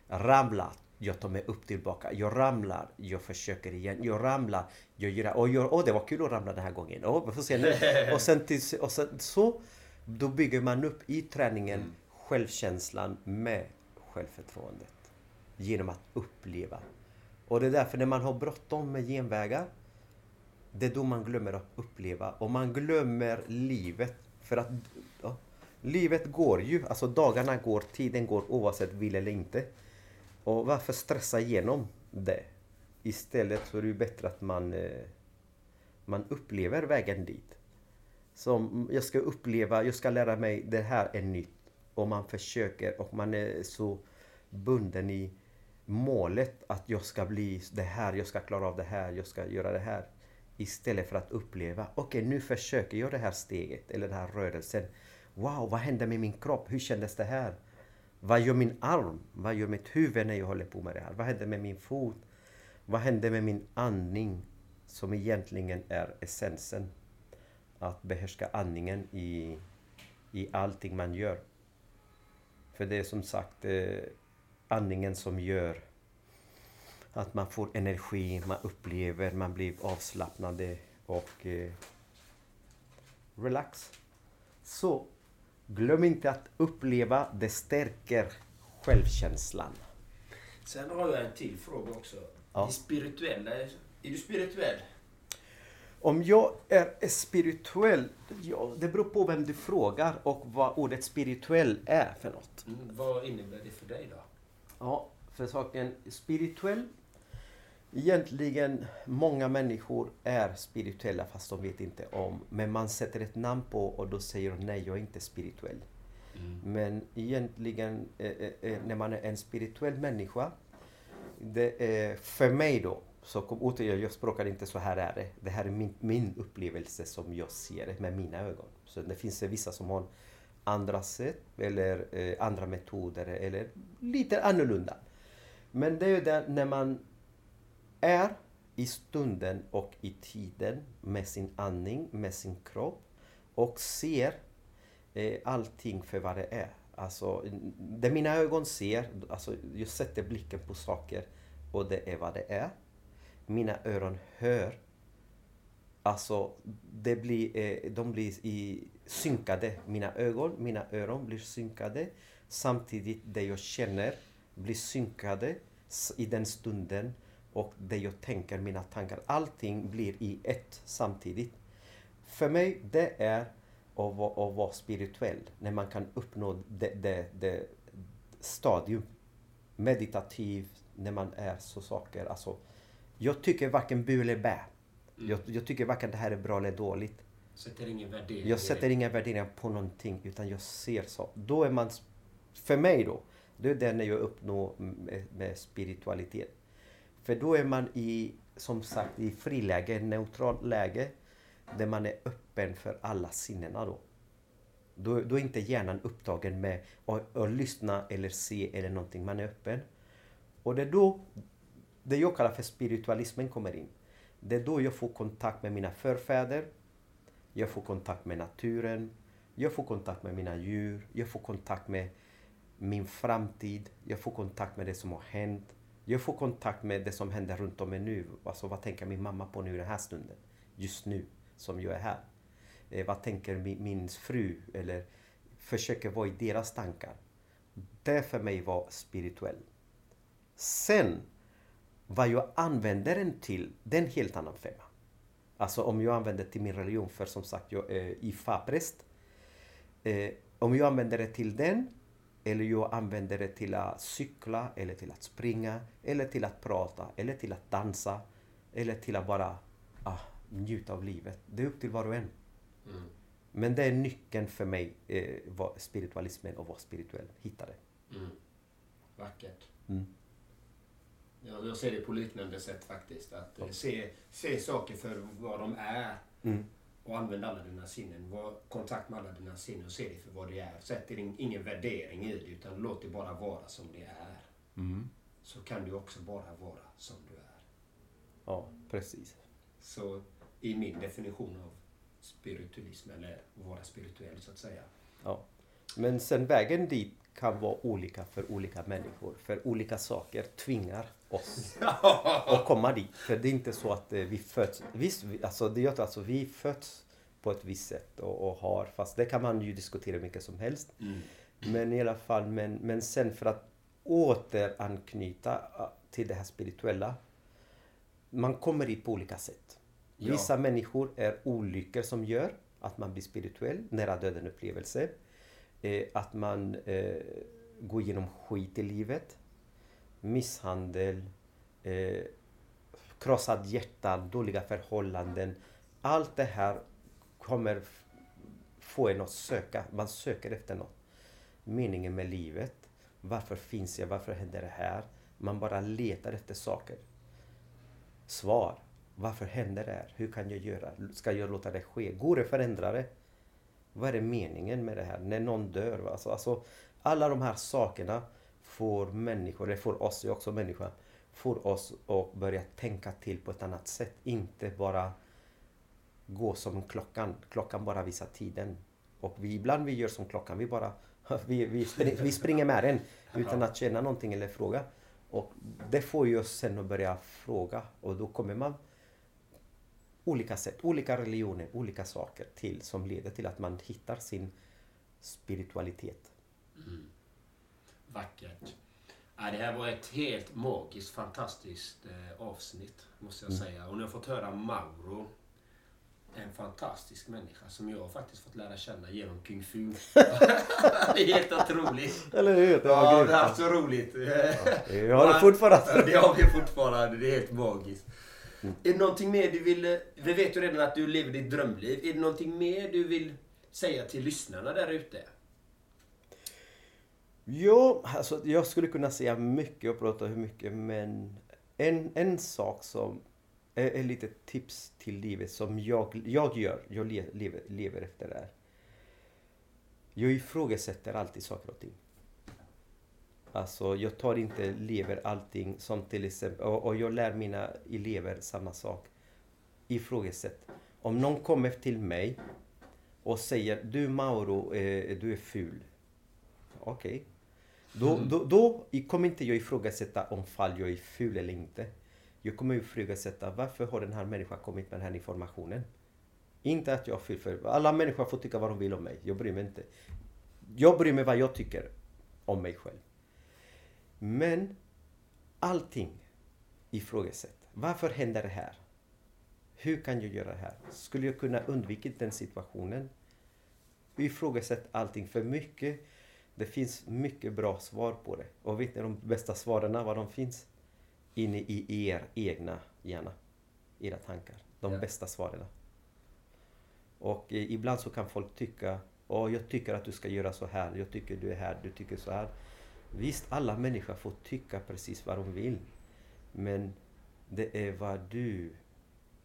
Ramla, jag tar mig upp tillbaka. Jag ramlar, jag försöker igen. Jag ramlar, jag gör och jag, åh det var kul att ramla den här gången. Åh, får se nu. Och sen, till, och sen så, då bygger man upp i träningen självkänslan med självförtroendet. Genom att uppleva. Och det är därför när man har bråttom med genvägar, det är då man glömmer att uppleva. Och man glömmer livet. För att ja, livet går ju, alltså dagarna går, tiden går oavsett vill eller inte. Och varför stressa igenom det? Istället så är det ju bättre att man, eh, man upplever vägen dit. Som jag ska uppleva, jag ska lära mig det här är nytt. Och man försöker och man är så bunden i målet att jag ska bli det här, jag ska klara av det här, jag ska göra det här. Istället för att uppleva, okej nu försöker jag det här steget eller den här rörelsen. Wow, vad hände med min kropp? Hur kändes det här? Vad gör min arm? Vad gör mitt huvud när jag håller på med det här? Vad hände med min fot? Vad hände med min andning? Som egentligen är essensen. Att behärska andningen i, i allting man gör. För det är som sagt, eh, andningen som gör att man får energi, man upplever, man blir avslappnade och eh, relax. Så glöm inte att uppleva, det stärker självkänslan. Sen har jag en till fråga också. Ja. Det spirituella, är du spirituell? Om jag är spirituell? Ja, det beror på vem du frågar och vad ordet spirituell är för något. Mm, vad innebär det för dig då? Ja, för saken spirituell. Egentligen, många människor är spirituella fast de vet inte om. Men man sätter ett namn på och då säger de nej, jag är inte spirituell. Men egentligen, eh, eh, eh, när man är en spirituell människa. Det är, för mig då, så kom, återigen, jag språkar inte så här är det. Det här är min, min upplevelse som jag ser det med mina ögon. Så det finns vissa som har andra sätt eller eh, andra metoder eller lite annorlunda. Men det är ju det när man är i stunden och i tiden med sin andning, med sin kropp och ser eh, allting för vad det är. Alltså, det mina ögon ser, alltså jag sätter blicken på saker och det är vad det är. Mina öron hör. Alltså, det blir, eh, de blir i, synkade. Mina ögon, mina öron blir synkade. Samtidigt det jag känner blir synkade i den stunden. Och det jag tänker, mina tankar. Allting blir i ett samtidigt. För mig, det är att vara, att vara spirituell. När man kan uppnå det, det, det stadium. Meditativ, när man är så saker. Alltså, jag tycker varken bu eller bä. Jag, jag tycker varken det här är bra eller dåligt. Sätter ingen värdering Jag sätter inga värderingar på någonting utan jag ser så. Då är man, för mig då, det är det när jag uppnår med, med spiritualitet. För då är man i, som sagt, i friläge, neutralt läge. Där man är öppen för alla sinnena då. Då, då är inte hjärnan upptagen med att, att lyssna eller se eller någonting. Man är öppen. Och det är då det jag kallar för spiritualismen kommer in. Det är då jag får kontakt med mina förfäder. Jag får kontakt med naturen. Jag får kontakt med mina djur. Jag får kontakt med min framtid. Jag får kontakt med det som har hänt. Jag får kontakt med det som händer runt om mig nu. Alltså vad tänker min mamma på nu i den här stunden? Just nu, som jag är här. Eh, vad tänker min, min fru? Eller försöker vara i deras tankar. Det för mig var spirituell. Sen, vad jag använder den till, det är en helt annan femma. Alltså om jag använder till min religion, för som sagt jag är IFA-präst. Eh, om jag använder det till den, eller jag använder det till att cykla, eller till att springa, eller till att prata, eller till att dansa, eller till att bara ah, njuta av livet. Det är upp till var och en. Men det är nyckeln för mig, eh, vad spiritualismen och vara spirituell. Hitta det. Vackert. Mm. Ja, jag ser det på liknande sätt faktiskt. Att eh, se, se saker för vad de är. Mm. Och använda alla dina sinnen. Var kontakt med alla dina sinnen och se det för vad det är. Sätt in, ingen värdering i det utan låt det bara vara som det är. Så kan du också bara vara som du är. Ja, precis. Så i min definition av spiritualism, eller att vara spirituell så att säga. Ja. Men sen vägen dit kan vara olika för olika människor. För olika saker tvingar oss att komma dit. För det är inte så att eh, vi föds... Visst, vi- alltså, det gör alltså vi föds på ett visst sätt och, och har... Fast det kan man ju diskutera mycket som helst. Men i alla fall, men, men sen för att återanknyta ah, till det här spirituella. Man kommer dit på olika sätt. Ja. Vissa människor är olyckor som gör att man blir spirituell, nära döden upplevelse. Eh, att man eh, går igenom skit i livet. Misshandel, eh, krossad hjärta, dåliga förhållanden. Allt det här kommer få en att söka. Man söker efter något. Meningen med livet. Varför finns jag? Varför händer det här? Man bara letar efter saker. Svar. Varför händer det här? Hur kan jag göra? Ska jag låta det ske? Går det att förändra det? Vad är det meningen med det här? När någon dör? Alltså, alltså, alla de här sakerna får människor, eller får oss, jag är också människa, får oss att börja tänka till på ett annat sätt. Inte bara gå som klockan. Klockan bara visar tiden. Och vi, ibland vi gör som klockan. Vi bara Vi, vi, spring, vi springer med den utan att känna någonting eller fråga. Och det får ju oss sen att börja fråga och då kommer man olika sätt, olika religioner, olika saker till som leder till att man hittar sin spiritualitet. Mm. Vackert. Ja, det här var ett helt magiskt, fantastiskt eh, avsnitt, måste jag säga. Och ni har fått höra Mauro. En fantastisk människa som jag har faktiskt fått lära känna genom Kung Fu. det är helt otroligt. Eller hur? Det var Ja, grymt. vi har haft så roligt. Vi har det fortfarande. Ja, det har vi fortfarande. Det är helt magiskt. Är det någonting mer du vill... Vi vet ju redan att du lever ditt drömliv. Är det någonting mer du vill säga till lyssnarna där ute? Jo, alltså jag skulle kunna säga mycket och prata hur mycket men en, en sak som är, är lite tips till livet som jag, jag gör, jag le, lever, lever efter det här. Jag ifrågasätter alltid saker och ting. Alltså jag tar inte, lever allting som till exempel, och, och jag lär mina elever samma sak. Ifrågasätt. Om någon kommer till mig och säger du Mauro, eh, du är ful. Okej. Då, då, då kommer inte jag ifrågasätta om fall jag är ful eller inte. Jag kommer ifrågasätta varför har den här människan kommit med den här informationen? Inte att jag är ful, för alla människor får tycka vad de vill om mig. Jag bryr mig inte. Jag bryr mig vad jag tycker om mig själv. Men allting ifrågasätt. Varför händer det här? Hur kan jag göra det här? Skulle jag kunna undvika den situationen? Ifrågasätt allting för mycket. Det finns mycket bra svar på det. Och vet ni de bästa svaren, var de finns? Inne i er egna hjärna. Era tankar. De Ja. bästa svaren. Och eh, ibland så kan folk tycka Åh, jag tycker att du ska göra så här. Jag tycker du är här. Du tycker så här. Visst, alla människor får tycka precis vad de vill. Men det är vad du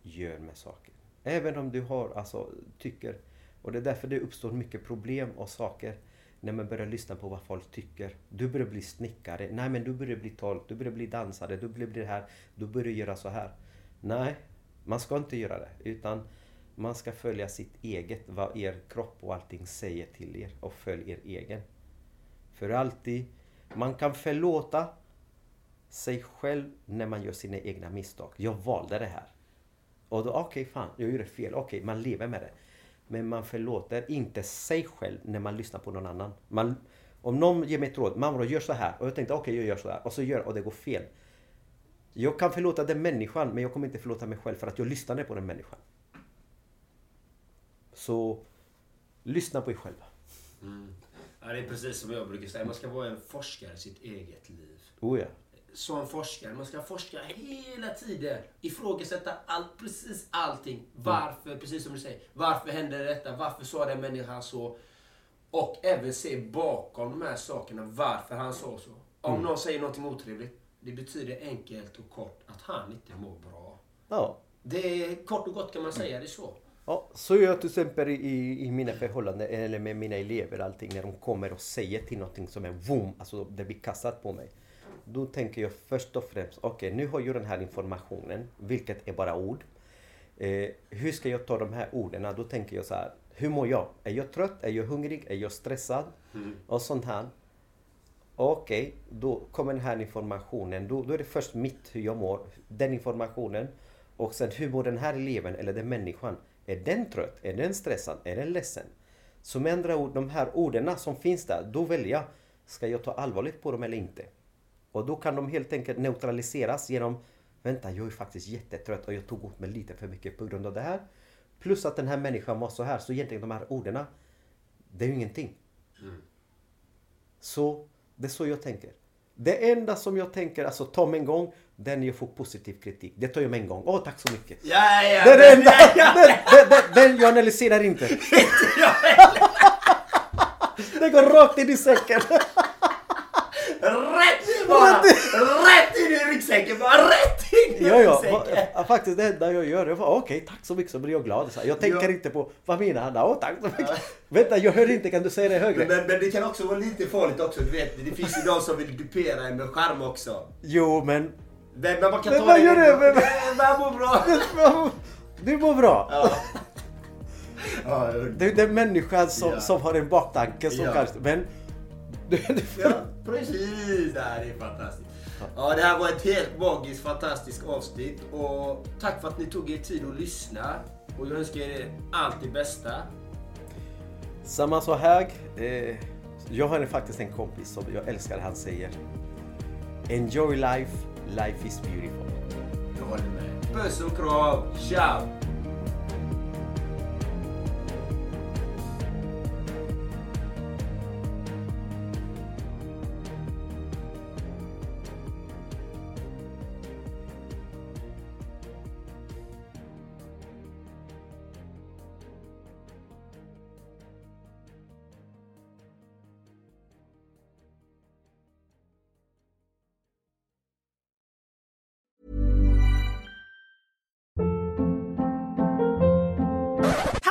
gör med saker. Även om du har, alltså, tycker. Och det är därför det uppstår mycket problem och saker när man börjar lyssna på vad folk tycker. Du börjar bli snickare. Nej, men du börjar bli tolk. Du börjar bli dansare. Du börjar bli det här. Du börjar göra så här. Nej, man ska inte göra det. Utan man ska följa sitt eget, vad er kropp och allting säger till er. Och följ er egen. För alltid, man kan förlåta sig själv när man gör sina egna misstag. Jag valde det här. Och då, okej fan, jag gjorde fel. Okej, man lever med det. Men man förlåter inte sig själv när man lyssnar på någon annan. Man, om någon ger mig ett råd, mamma gör så här. Och jag tänkte okej, jag gör så här. Och så gör och det går fel. Jag kan förlåta den människan, men jag kommer inte förlåta mig själv för att jag lyssnade på den människan. Så, lyssna på er själva. Ja, det är precis som jag brukar säga. Man ska vara en forskare i sitt eget liv. Oh ja. Som forskare, man ska forska hela tiden. Ifrågasätta allt, precis allting. Varför, precis som du säger. Varför hände detta? Varför sa den människan så? Och även se bakom de här sakerna varför han sa så. Om någon säger någonting otrevligt. Det betyder enkelt och kort att han inte mår bra. Ja. Det är kort och gott kan man säga det så. Ja, så gör jag till exempel i, i mina förhållanden eller med mina elever allting när de kommer och säger till någonting som är boom, alltså det blir kastat på mig. Då tänker jag först och främst, okej nu har jag den här informationen, vilket är bara ord. Eh, hur ska jag ta de här orden? Då tänker jag så här, hur mår jag? Är jag trött? Är jag hungrig? Är jag stressad? Och sånt här. Okej, då kommer den här informationen. Då, då är det först mitt, hur jag mår. Den informationen. Och sen hur mår den här eleven eller den människan? Är den trött? Är den stressad? Är den ledsen? Så med andra ord, de här orden som finns där, då väljer jag. Ska jag ta allvarligt på dem eller inte? Och då kan de helt enkelt neutraliseras genom Vänta, jag är faktiskt jättetrött och jag tog åt mig lite för mycket på grund av det här. Plus att den här människan var så här, så egentligen de här orden, det är ju ingenting. Så det är så jag tänker. Det enda som jag tänker, alltså ta mig en gång, den jag får positiv kritik. Det tar jag med en gång. Åh, tack så mycket. Ja, ja, Det är det men- enda! ja, Den, den, den, den jag analyserar inte. Det går rakt in i säcken. Bara! Rätt in i ryggsäcken! Bara rätt in i Ja, ja. ryggsäcken! va- Faktiskt det enda jag gör, jag bara okej, tack så mycket så blir jag glad. Så Jag tänker Ja. inte på, vad menar han? Åh, tack så mycket. Vänta, jag hör inte, kan du säga det högre? Men, men det kan också vara lite farligt också. Du vet, det finns ju de som vill dupera en med charm också. Jo, men... Men, men man kan Men ta vad det gör du? Men- Det var mår bra. Du mår bra. Ja. Ja, Det är den människan som, Ja. som har en baktanke som Ja. kanske... Men Ja, precis. Det här är fantastiskt. Ja, det här var ett helt magiskt fantastiskt avsnitt. Och tack för att ni tog er tid att lyssna. Och jag önskar er allt det bästa. Samma så här. Eh, jag har faktiskt en kompis som jag älskar. Han säger Enjoy life, life is beautiful. Jag håller med. Puss och kram. Ciao!